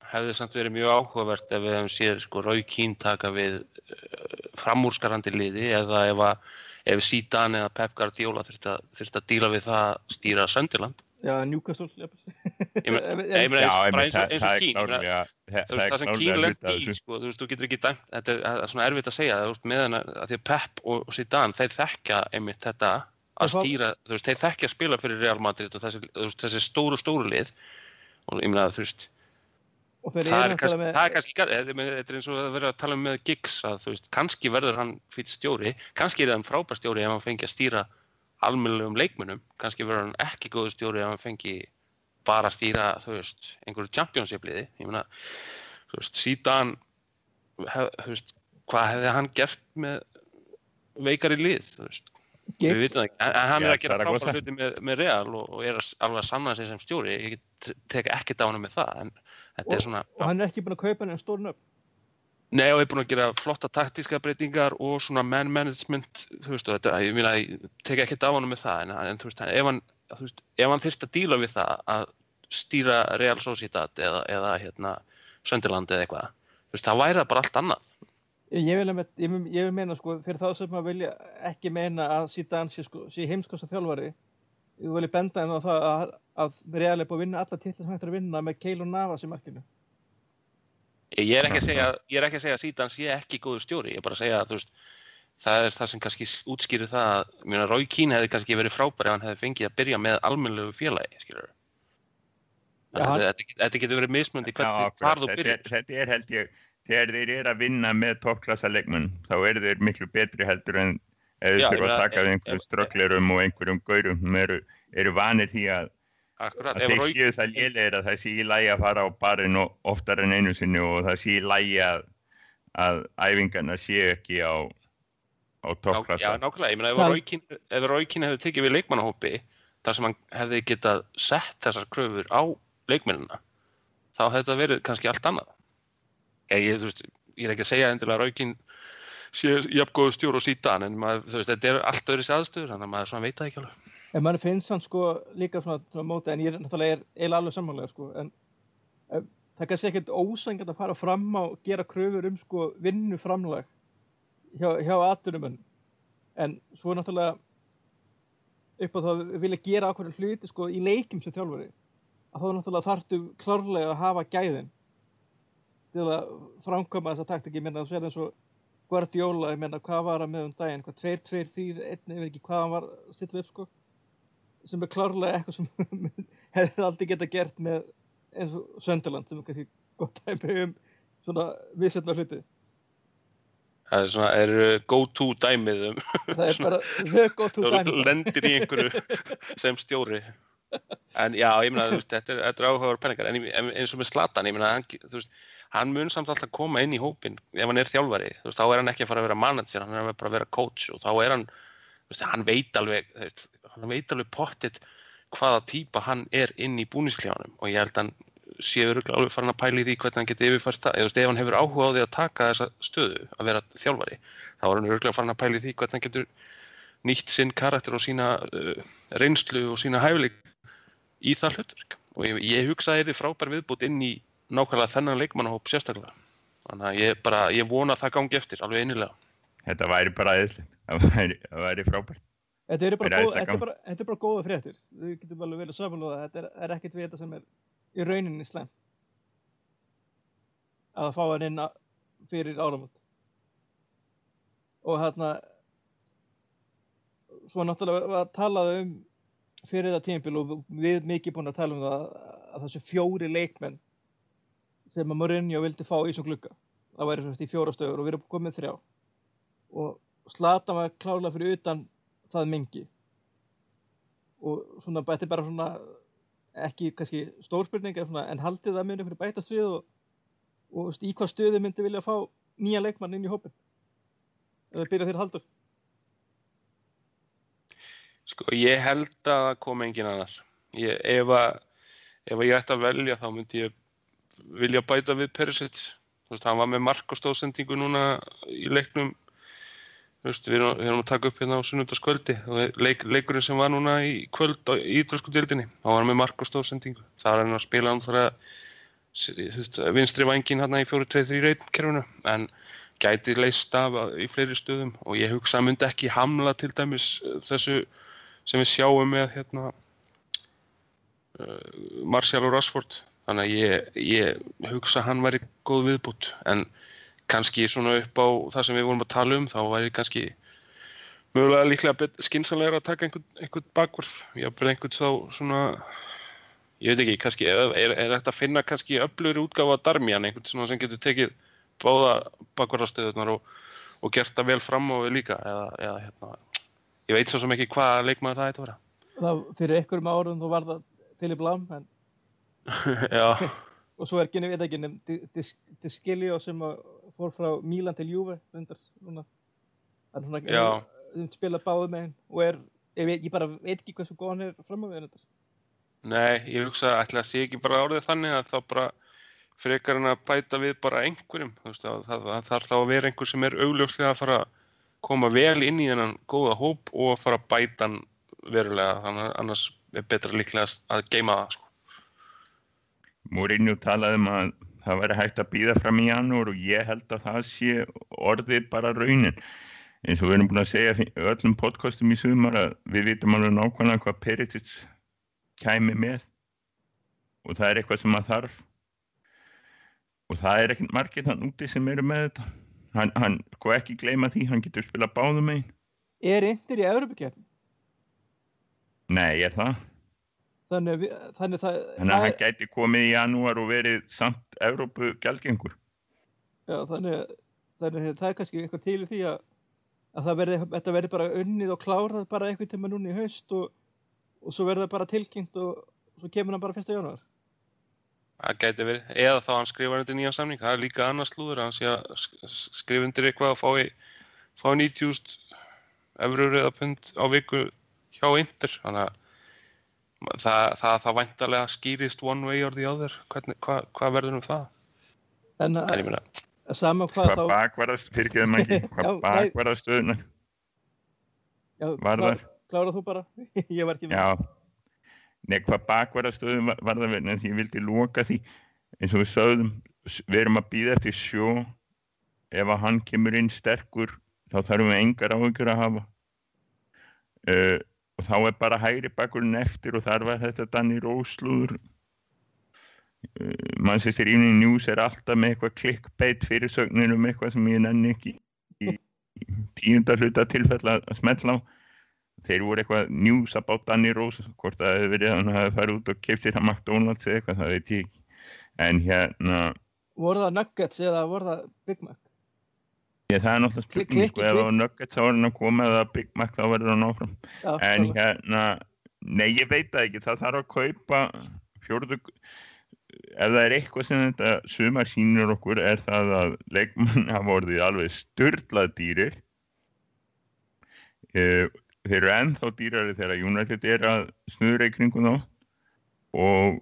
Hefði samt verið mjög áhugavert ef við hefum séð sko Rói Kín taka við uh, framúrskarandi liði eða ef, að, ef Zidane eða Pep Guardiola þurfti að, þurfti að díla við það að stýra Söndiland já, Newcastle Já, eins og, það, það Kín það, þú veist það sem Kín af í sko, þú veist, þú getur ekki dæmt þetta er, það svona erfitt að segja, þú veist, meðan að, því að Pep og, Zidane, þeir þekkja einmitt þetta að stýra, þú veist, þeir þekkja að spila fyrir Real Madrid og þessi, veist, þessi stóru, stóru lið. Og ég meina, þú veist það er, kannski, náttúrulega það er með kannski þetta er með- eins og að vera að tala um með Giggs að þú veist, kannski verður hann fyrir stjóri. Kannski er hann frábær stjóri ef hann fengi að stýra almennilegum leikmunum kannski verður hann ekki góður stjóri ef hann fengi bara að stýra, þú veist einhverju championship liði ég meina, þú veist, síðan hef, þú veist, hvað hefði hann gert með veikari lið, þú veist við vitum það ekki, en en hann er að gera frábæra hluti með, með Real og, og er að, alveg að sanna sig sem stjóri. Ég get- tek ekkert á hann með það en þetta er svona og hann er ekki búin að kaupa henni stórn upp Nei og er búin að gera flotta taktíska breytingar og svona man management þú veist og þetta, ég meina, ég tek ekkert af honum með það en, en þú veist, ef hann þú veist, ef hann þyrst að díla við það að stýra Real Sociedad eða, eða hérna Sönderland eða eitthvað þú veist, það væri það bara allt annað ég vil, með, ég, vil, ég vil meina sko fyrir þá sem að vilja ekki meina að Zidane sé, sko, sé heimskosta þjálfari ég vil benda henni á það að, að Real er búin að vinna alla titla sem hægt er að vinna með Keil og Navas í markinu. Ég er ekki að segja, ég er ekki að segja að Zidane sé ekki góður stjóri, ég er bara að segja að veist það er það sem kannski útskýrir það að, ég meina, Rói Kín hefði kannski verið frábær ef hann hefði fengið að byrja með almennlegu félagi, skilur Þetta, getur verið mismundi Já, hvernig byrjar. er, þetta er held ég þegar þeir eru að vinna með toppklassa leikmenn þá eru þeir miklu betri heldur en ef þeir Já, ég að taka við einhverjum strögglerum og einhverjum gaurum sem eru, eru vanir því að, Akkurat, að ef þeir Rói séu það lélegir að það sé í lægi að fara á barinn og oftar en einu sinni og það sé í lægi að, að æfingarna séu ekki á, á Já, toppklassa. Nákvæmlega, ég meina ef ef Róikin hefði tekið við leikmannahópi þar sem hann hefði getað sett þessar kröfur á leikmennina þá hefði þetta verið kannski allt annað ég, veist, ég er ekki að segja endilega sé jafngóðu stjór og sítan en maður, veist, þetta er allt öðru aðstöður þannig að maður svona veit það ekki alveg. En mann finnst hann sko líka svona, svona móti en ég er náttúrulega eiginlega alveg sammálega sko en það kannski ekkert ósængand að fara fram á og gera kröfur um sko vinnu framlag hjá, hjá atvinnumönn en svo náttúrulega upp á það að vilja gera ákveður hluti sko í leikim sem þjálfari. Að þá náttúrulega þarftu klárlega að hafa gæðin til að framkoma þessa taktik ég menna þú sér eins og Guardiola ég menna hvað var að með um daginn? Hvað tveir, tveir, þýr, einn, ég veit ekki hvað hann var stillið upp sko. Sem er klárlega eitthvað sem hefði aldrei geta gert með eins og Sönderland sem er kannski gott dæmi um svona vissetna hluti. Það er svona, er go-to dæmið um það er bara the go to þú dæmi. lendir í einhverju sem stjóri en já, ég meina, þú veist, þetta er, er áhugaður penningar en en eins og með Slatan, ég meina hann, þú veist, hann mun samt alltaf koma inn í hópin ef hann er þjálfari, þú veist, þá er hann ekki að fara að vera manager, hann er bara að vera coach og þá er hann, þú veist, hann veit alveg þú veist, hann veit alveg pottit hvaða típa hann er inn í búnisklefanum og ég held að hann sé örugglega alveg farin að pæla í því hvernig hann geti yfirfært eða þú veist, ef hann hefur áhuga á því að taka þessa stöðu að vera þjálfari, þá er hann örugglega farin að pæla í því hvernig hann getur nýtt sinn karakter og sína uh, reynslu og sína hæfileik í það hlutverk og ég, ég hugsa að það er frábær viðbútt inn í nákvæmlega þennan leikmannahóp sérstaklega þannig að ég bara, ég vona að það gangi eftir alveg einilega Þetta væri bara eðslegt. Það væri, væri frábært. Þetta eru bara, er bara, þetta er bara góða fréttir. Við getum alveg vel að samanlóða. Þetta er, er ekkert við þetta sem er í rauninni slemt. Að fá hann inn fyrir áramót. Og hérna, svo náttúrulega var talað um fyrir þetta tímpil og við mikið búin að tala um það að þessu fjóri leikmenn sem að Mourinho vildi fá í þessum glugga. Það væri svona í fjóra stöður og við erum komið þrjá. Og Slatan var klárlega fyrir utan það mingi og svona þetta er bara svona ekki kannski stórspurning en, svona, haldið það muni fyrir bæta svið og, og í hvað stöðu myndi vilja fá nýja leikmann inn í hópin eða byrja þér haldur sko ég held að það komi engin annar. Ég, ef, að, ef að ég ætti að velja þá myndi ég vilja bæta við Perisic. Þú veist, hann var með mark og stóðsendingu núna í leiknum. Þú veist, við erum, við erum að taka upp hérna á sunnundaskvöldi leik, leikurinn sem var núna í kvöld í ídrösku dildinni, þá var hann með mark og stóðsendingu. Það var hann að spila hann þar að vinstri vængin hérna í 4-2-3 reitkerfinu en gæti leist af í fleiri stöðum. Og ég hugsa að myndi ekki hamla til dæmis þessu sem við sjáum með hérna uh, Martial og Rashford. Þannig að ég, ég hugsa hann væri góð viðbútt en kannski svona upp á það sem við vorum að tala um þá væri kannski mögulega líklega skinsanlegra að taka einhvern, einhvern bakvörð ég hafði einhvern þá svona ég veit ekki, kannski er, er, er þetta að finna kannski öflugri útgáfa að Darmian einhvern svona sem getur tekið báða bakvörðastöðunar og, og gert það vel fram á við líka eða, eða hérna ég veit svo sem ekki hvað leikmaður það eitthvað vera. Það, fyrir einhverjum árum þú var það Filip Lam en, og svo er genið við ekki nefn Diskilio sem að fór frá Mílan til svona, hann spila báðu megin og er, ég, veit, ég bara veit ekki hversu góð hann er fram á við nei, ég hugsa ætla að sé ekki bara orðið þannig að þá bara frekar en að bæta við bara einhverjum þú veist, að, það, það þarf þá að vera einhver sem er augljóslega að fara að koma vel inn í þennan góða hóp og að fara að bæta hann verulega þannig að annars er betra líklega að geima það sko. Mourinho talaði um að það væri hægt að býða fram í janúar og ég held að það sé orðið bara raunin. Eins og við erum búin að segja öllum podcastum í sumar að við vitum alveg nákvæmlega hvað Perisic kæmi með og það er eitthvað sem að þarf og það er ekkert margir þann úti sem eru með þetta. Hann, hann, sko ekki gleyma því, hann getur spila báðum einn. er yndir í Evropakefni Nei, er það? þannig, við, þannig það, Þannig að hann gæti komið í janúar og verið samt Evrópu gjaldgengur. Já, þannig, þannig að það er kannski eitthvað til í því að, að það verði, þetta verði bara unnið og klárað bara eitthvað tíma núna í haust og, og svo verði það bara tilkynnt og svo kemur hann bara 1. janúar. Það gæti verið, eða þá hann skrifar undir nýjan samning, það er líka annars slúður að hann sé að sk- sk- skrifa undir eitthvað og fái, fá 90.000 efrur eða pund á viku hjá Inter þannig að það, það, það væntalega skýrist one way or the other Hvernig, hva, hvað verður um það En en ég að sama hvað Hvað þá... ekki það mæki, Já, hvað nei. bakvarðastöðuna Já, var klár- þar? Klárað þú bara? ég var ekki með. Já, nei hvað bakvarðastöðum var, það verið en því ég vildi loka því. Eins og við sögðum, við erum að býða eftir sjó. Ef að hann kemur inn sterkur þá þarfum við engar áhugjur að hafa. Uh, og þá er bara hægri bakkurinn eftir og þar var þetta Danny Róslúður. Uh, Manchester Evening News er alltaf með eitthvað clickbait fyrir sögnir um eitthvað sem ég nenni ekki í tíundar hluta tilfella að smetla á þeir voru eitthvað news about Danny Rose hvort það hefur verið að hann hafi farið út og keipt sér að McDonalds eða eitthvað, það veit ég ekki. En hérna voru það Nuggets eða voru það Big Mac? Ég, það er náttúrulega spurning. klikk, sko, ef klikk. á Nuggets þá er hann að koma eða Big Mac þá verður hann áfram. Já, en hérna nei ég veit það ekki, það þarf að kaupa fjórðu ef það er eitthvað sem þetta sumar sínur okkur er það að leikmann hafa orðið alveg styrlað dýrir. Uh, þeir eru ennþá dýrari þegar United er að snuðra í kringum þá. Og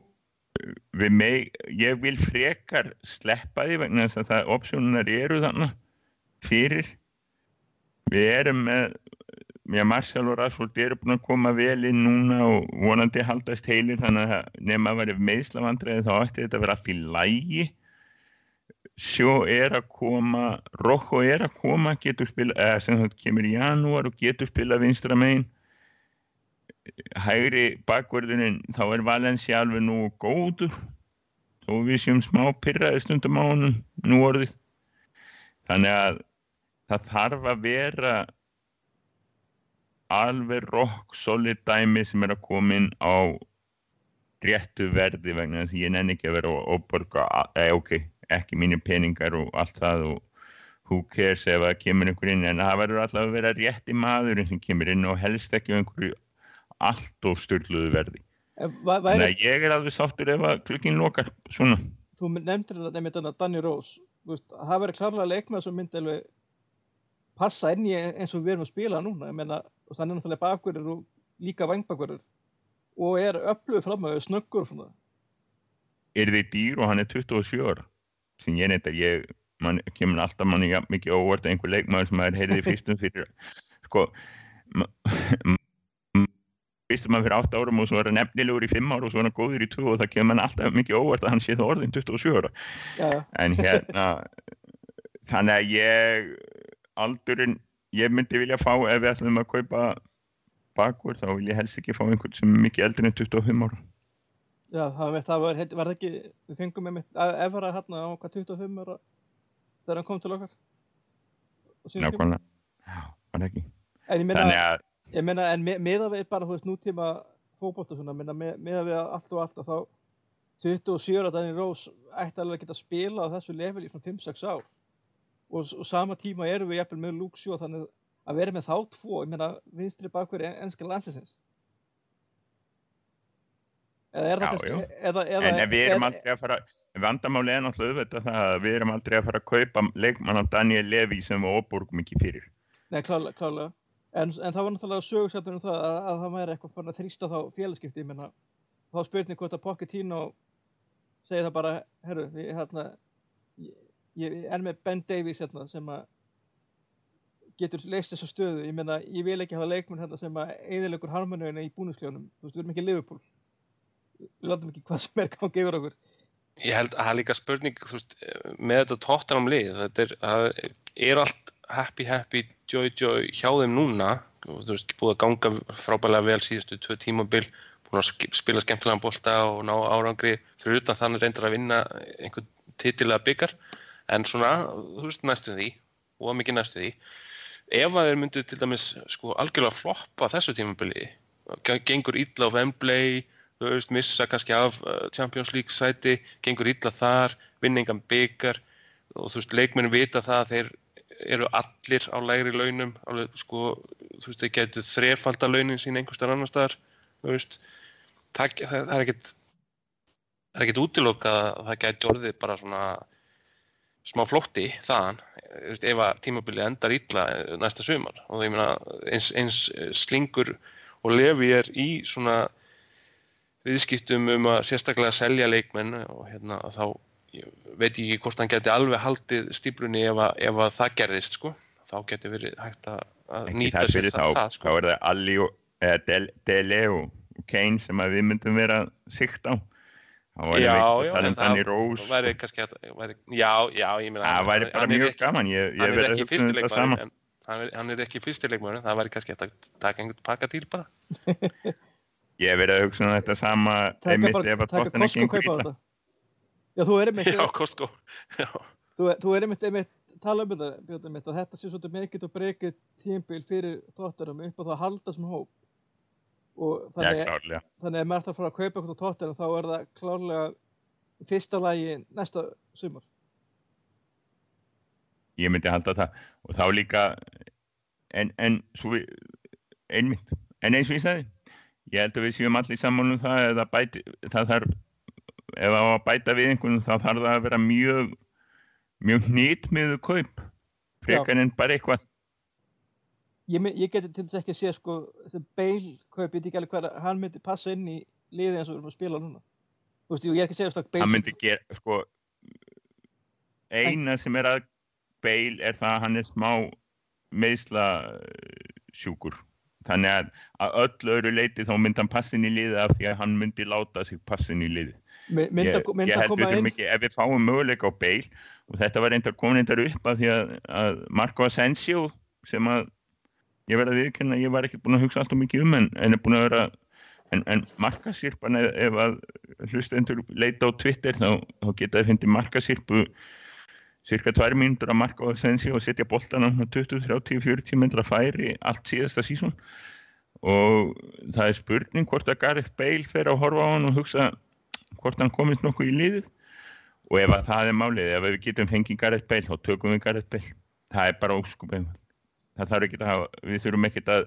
eh, meg, ég vil frekar sleppa því vegna þess að það opsjónunar eru þannig fyrir. Við erum með Já, Marcel og Rashford eru búin að koma vel inn núna og vonandi haldast heilir þannig að nema að vera meðslavandræði þá ætti þetta að vera allt í lægi sjó er að koma Rocco er að koma getur spila, eða sem það kemur í janúar og getur spila vinstra megin. Hægri bakverðunin þá er Valencia alveg nú góður þó við séum smá pyrraði stundum á honum nú orðið. Þannig að það þarf að vera alveg rock solid dæmi sem er að koma inn á réttu verði vegna þess að ég nenni ekki að vera að óborga, eða ok, ekki mínir peningar og allt það og who cares ef það kemur einhver inn en það verður alltaf að vera rétti maðurinn sem kemur inn og helst ekki einhverju allt of styrluðu verði. Va- væri, Nei, ég er alveg sáttur ef að klukkin lokar svona. Þú nefndir þetta nefnir þetta Danny Rose. Þú veist, það verður klárlega leikmað sem myndi alveg passa inn í eins og við erum að spila núna. Ég meina, og þannig náttúrulega bakverður og líka vangbakverður og er öflugur fram að snöggur og er þið dýr og hann er 27 ára sem ég neyndar, ég man, kemur alltaf manni jafn mikið óvart að einhver leikmaður sem maður heyrði fyrstum fyrir sko fyrstum maður fyrir 8 árum og svo er hann nefnilegur í 5 ára og svo er hann góður í 2 og það kemur mann alltaf mikið óvart að hann sé það orðin 27 ára já. en hérna þannig að ég aldurinn, ég myndi vilja fá ef við ætlum að kaupa bakur þá vil ég helst ekki fá einhvern sem er mikið eldur en 25 ára Já, það var, það var, var það ekki, við fengum með mitt Evra hérna á hvað 25 ára þegar hann kom til okkar. nákvæmlega, já, var ekki En ég þannig að ég meina, en me- miðað við bara, þú veist, nútíma fótbolt og svona, meina, me- miðað við allt og allt og þá 27 ára Danny Rose ætti alveg að geta spila á þessu level í svona 5-6 ár. Og, og sama tíma erum við jafnvel með Luke Shaw, þannig að vera með þá tvo, ég meina, vinstri bakur ennska landsins. Eða er en við erum aldrei að fara vandamáli er náttúrulega það að við erum aldrei að fara að kaupa leikmann af Daniel Levy sem við óborgum ekki fyrir. Nei, klálega, klálega. En, en það var náttúrulega sögursættur um það að, að það væri eitthvað fann að þrýsta þá félagskipti, ég þá spurning hvort að Pochettino segi það bara, herru, við, hérna, ég, ég er með Ben Davies hérna sem að getur leist þessa stöðu, ég menna, ég vil ekki hafa leikmenn hérna sem að eðilegur harmoníuna í búnuskleunum, þú veist, við erum ekki Liverpool, við látum ekki hvað sem er gangi yfir okkur. Ég held að það er líka spurning veist, með þetta tóttanam lið þetta er, er allt happy happy, joy joy hjá þeim núna. Þú veist, búið að ganga frábælega vel síðustu tvö tímabil búin að spila skemmtilegan bolta og ná árangri. Fyrir utan þannig reyndar að vinna einhvern titilega byggar en svona, þú veist, næstu því og mikið næstu því. Ef að þeir myndu til dæmis sko algjörlega floppa þessu tímabili gengur illa á Wembley þú veist, missa kannski af uh, Champions League sæti, gengur illa þar vinningan byggar og þú veist, leikmenn vita það að þeir eru allir á lægri launum alveg, sko, þú veist, þeir getur þrefalda launin sín einhverstaðar annar staðar þú veist, það, það, það er ekkit það er ekkit útilokað að það gæti orðið bara svona smá flótti þaðan ef að tímabilið endar illa eh, næsta sumar. Og ég meina eins, eins eh, slingur og lefi er í svona viðskiptum um að sérstaklega selja leikmenn og hérna þá ég veit ég ekki hvort hann geti alveg haldið stíplunni ef að, ef að það gerðist sko. þá geti verið hægt að, að nýta það sér það, þá, það þá sko. er það Alli og eða Del, Dele og Kane sem að við myndum vera síkt á þá Já, já, að en um Danny það Rose væri kannski hægt, væri, já, já, ég meina það væri bara mjög ekki- gaman ég, ég er verið að ekki hugsa um fyrsti þetta leikmaður saman en, hann er, hann er ekki fyrstileikmöður, það væri kannski að taka einhvern pakka til bara. Ég hef verið að hugsa um þetta sama einmitt ef að tóttina gengur illa. þetta já, þú er einmitt Já, Costco. Já, þú, þú er einmitt, einmitt tala um þetta, Björn, einmitt, að þetta sé svolítið mikið og breykið tímbil fyrir tóttunum upp á það að halda sem hóp og Já, þannig, klárlega. þannig að maður þarf að fara að kaupa eitthvað tóttunum þá er það klárlega í fyrsta lagi næsta sumar Ég myndi halda það. Og þá líka, en, en, svo einmitt, en eins og ég sagði, ég held að við séum allir saman um það, eða bæti, það þarf, ef það á að bæta við einhvern, þá þarf það að vera mjög, mjög hnýtmiðu kaup, frekar en bara eitthvað. ég, ég geti til þess ekki að sé sko beil kaup, ég veit ekki alveg hvað hann myndi passa inn í liði eins og við erum að spila núna. Þú veist, ég er ekki að segja stakk beil hann myndi gera sko eina sem er að beil er það að hann er smá meðsla sjúkur þannig að að öllu öðru leiti þá myndi hann passin í liði af því að hann myndi láta sig passin í liði My- mynda, ég, mynda ég held við inn ekki, ef við fáum möguleika á beil og þetta var reyndar komin reyndar upp af því að, að Marco Asensio sem að ég verði að viðkynna, ég var ekki búin að hugsa alltaf mikið um en, en er búin að vera en, en markasýrpan ef, ef að hlustendur leita á Twitter þá, þá geta þið fyndið markasýrpu cirka tvær mínútur að marka á Asensio og setja boltan á 20, 30, 40 metra færi allt síðasta sísón og það er spurning hvort að Gareth Bale fer að horfa á hann og hugsa hvort hann komist nokkuð í liðið. Og ef að það er málið, ef við getum fengið Gareth Bale þá tökum við Gareth Bale. Það er bara óskupið það þarf ekki að hafa, við þurfum ekki að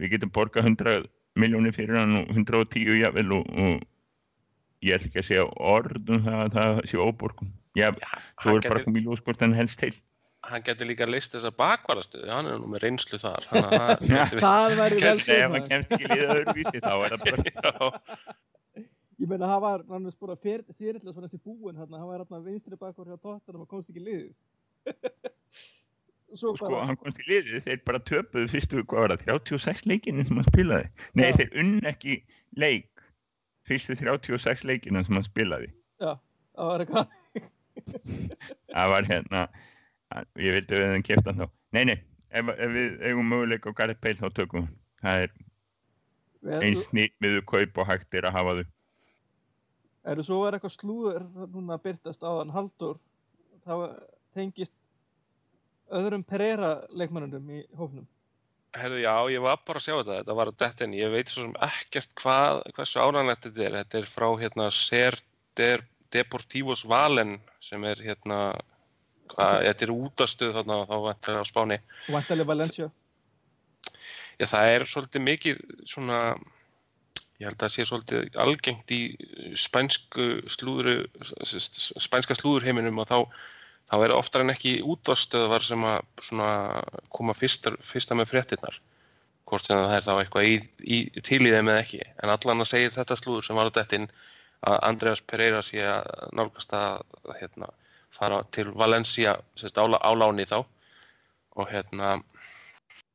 við getum borgað 100 miljónir fyrir hann og 110 jafnvel og, og ég ætla ekki að segja orð um það að það sé óborgun já, hann er bara komið í ljós hvort hann helst til hann geti líka leist þessa bakvarastöðu, hann er nú með reynslu þar. Að það væri vel hann er Já, ég meina það var, hann var bara fyrirlega svona eftir búin hann, hann var hann vinstri bakvar hjá tóttunum og komst ekki svo sko, bara hann komst í liðið, þeir bara töpuðu fyrstu, hvað var það, 36 leikinu sem hann spilaði? Nei, Já. þeir unn ekki leik fyrstu 36 leikinu sem hann spilaði. Já, það var eitthvað það var hérna ég vildi við þeim hann þá. Nei, nei, ef, ef við eigum möguleik á Gareth Bale þá tökum við það er Við- eins nýtmiðu kaup og hægt er að hafa þau. Er þú svo er eitthvað slúður núna að byrtast á hann Haldur það tengist öðrum Pereira leikmannunum í hófnum Herðu, já, ég var bara að sjá þetta, þetta var að detta inn, ég veit svo sem ekkert hvað, hversu ánægilegt þetta er, þetta er frá hérna Ser Der Deportivos Valen sem er hérna, þetta er útastöð þarna þá vantar á Spáni. vantarlega Valencia Já, það er svolítið mikið svona, ég held að það sé svolítið algengt í spænsku slúðru, spænska slúðurheiminum og þá, þá er oftar en ekki útastöðvar sem að svona koma fyrstar, fyrsta með fréttinnar. Hvort sem það er þá eitthvað í, í, til í þeim eða ekki. En allan að segja þetta slúður sem var á dettin að Andreas Pereira sé að nálgast að hérna, fara til Valencia sérst, á, á láni þá. Og hérna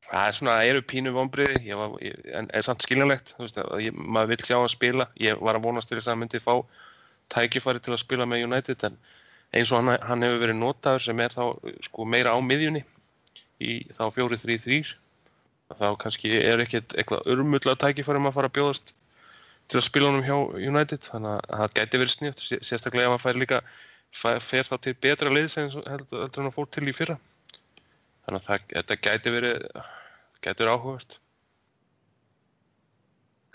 það er svona, það eru pínu vonbriði en er samt skiljanlegt veist, að ég, maður vil sjá hann spila. Ég var að vonast til þess að myndi fá tækifæri til að spila með United en eins og hann, hann hefur verið notaður sem er þá sko meira á miðjunni í þá 4-3-3 þá kannski er ekkert eitthvað örmulla tækifæri um að fara að bjóðast til að spila honum hjá United þannig að það gæti verið sniðt sérstaklega ef hann fær líka fær, fer þá til betra liðs en heldur en hann fór til í fyrra. Þannig að það, þetta gæti verið gæti verið áhugavert.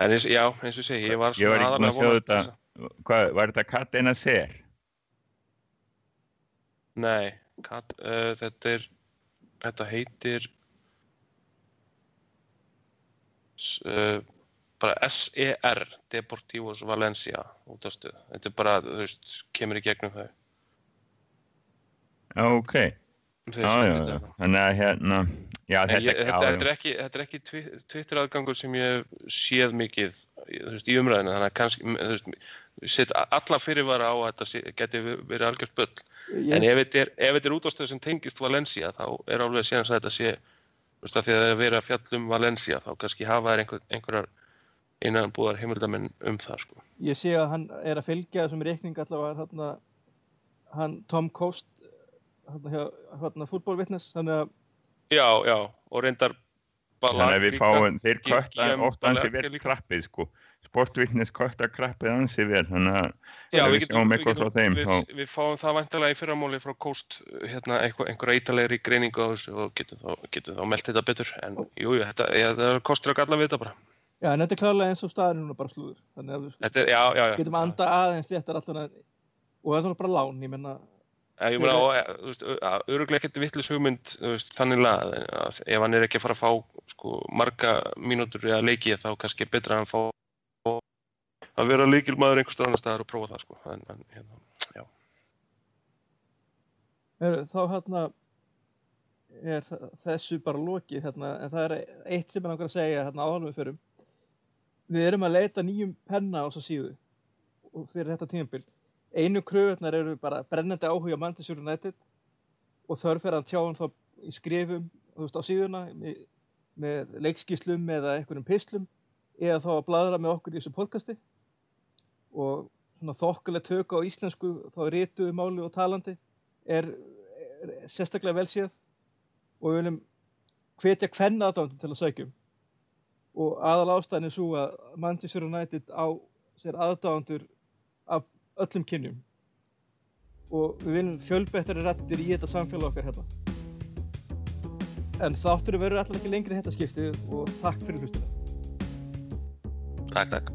En eins, já, eins og ég segi ég var Ég var svona búinn að aðalega vonast að- hvað, var þetta Katena Ser nei, kat, uh, þetta er þetta heitir uh, bara SER Deportivos Valencia útastuð, þetta er bara þú veist, kemur í gegnum þau. Ok, þarna. þannig að hérna já, þetta, ég, þetta, já. þetta er ekki, þetta er ekki twi- Twitter aðgangur sem ég hef séð mikið veist, í umræðinu þannig að kannski veist, set alla fyrirvara á að þetta geti verið algjört bull. En ef þetta er, ef þetta er útástöð sem tengist Valencia þá er alveg síðan að þetta sé þú veist, að því að það er að fjalla um Valencia þá kannski hafa þær einhver, einhverjar innan búðar heimildamenn um það sko. ég sé að hann er að fylgja þessum reikning allavega hann, hann Tom Coast hann að Já, já, og reyndar Þannig að við fáum, þeir kötta GM oft ansi Ballack vel líka. krappið sko. Sportvittnis kötta krappið ansi vel, þannig að Já, við sjáum eitthvað frá þeim, við, þá- við fáum það vantarlega í fyrramáli frá Coast, hérna, einhverja ítalegri greiningu á þessu og getum þá, getum þá meldt þetta betur. En jú, jú, þetta, ja, þetta er kostur að galla við þetta bara. Já, en þetta er klárlega eins og staðin núna bara slúður. Þannig að við Þetta er, já, já, já. getum anda aðeins léttar allan að, og það er bara lán, ég menna, ég eh, þú veist, öruglega ekkert vittlis hugmynd, þú veist, þannig að að ef hann er ekki að fara að fá, sko, marga mínútur eða leiki, þá kannski er betra að hann fá að vera líkilmaður einhvers staðar annar staðar og prófa það, sko. En, en, hérna, já. er, þá hérna er þessu bara lokið hérna, en það er eitt sem ég langar að segja hérna áhalum við förum. Við erum að leita nýjum penna á þessa síðu og fyrir þetta tímabil. Einu kröfunar eru bara brennandi áhuga Manchester United og þörf er að tjá hann þá í skrifum veist, á síðuna með, með leikskíslum eða einhverjum pislum eða þá að bladra með okkur í þessu podcasti. Og svona þokkulega tök á íslensku þá rítuðu máli og talandi er, er sérstaklega vel séð. Og við viljum hvetja hvenna aðdándum til að sækjum og aðal ástæðan er svo að Manchester United á sér aðdándur af öllum kynjum. Og við viljum fjölbettari rættir í þetta samfélag okkar hérna. En þáttur verður alltaf ekki lengri þetta skipti og takk fyrir hlustuna. Takk, takk.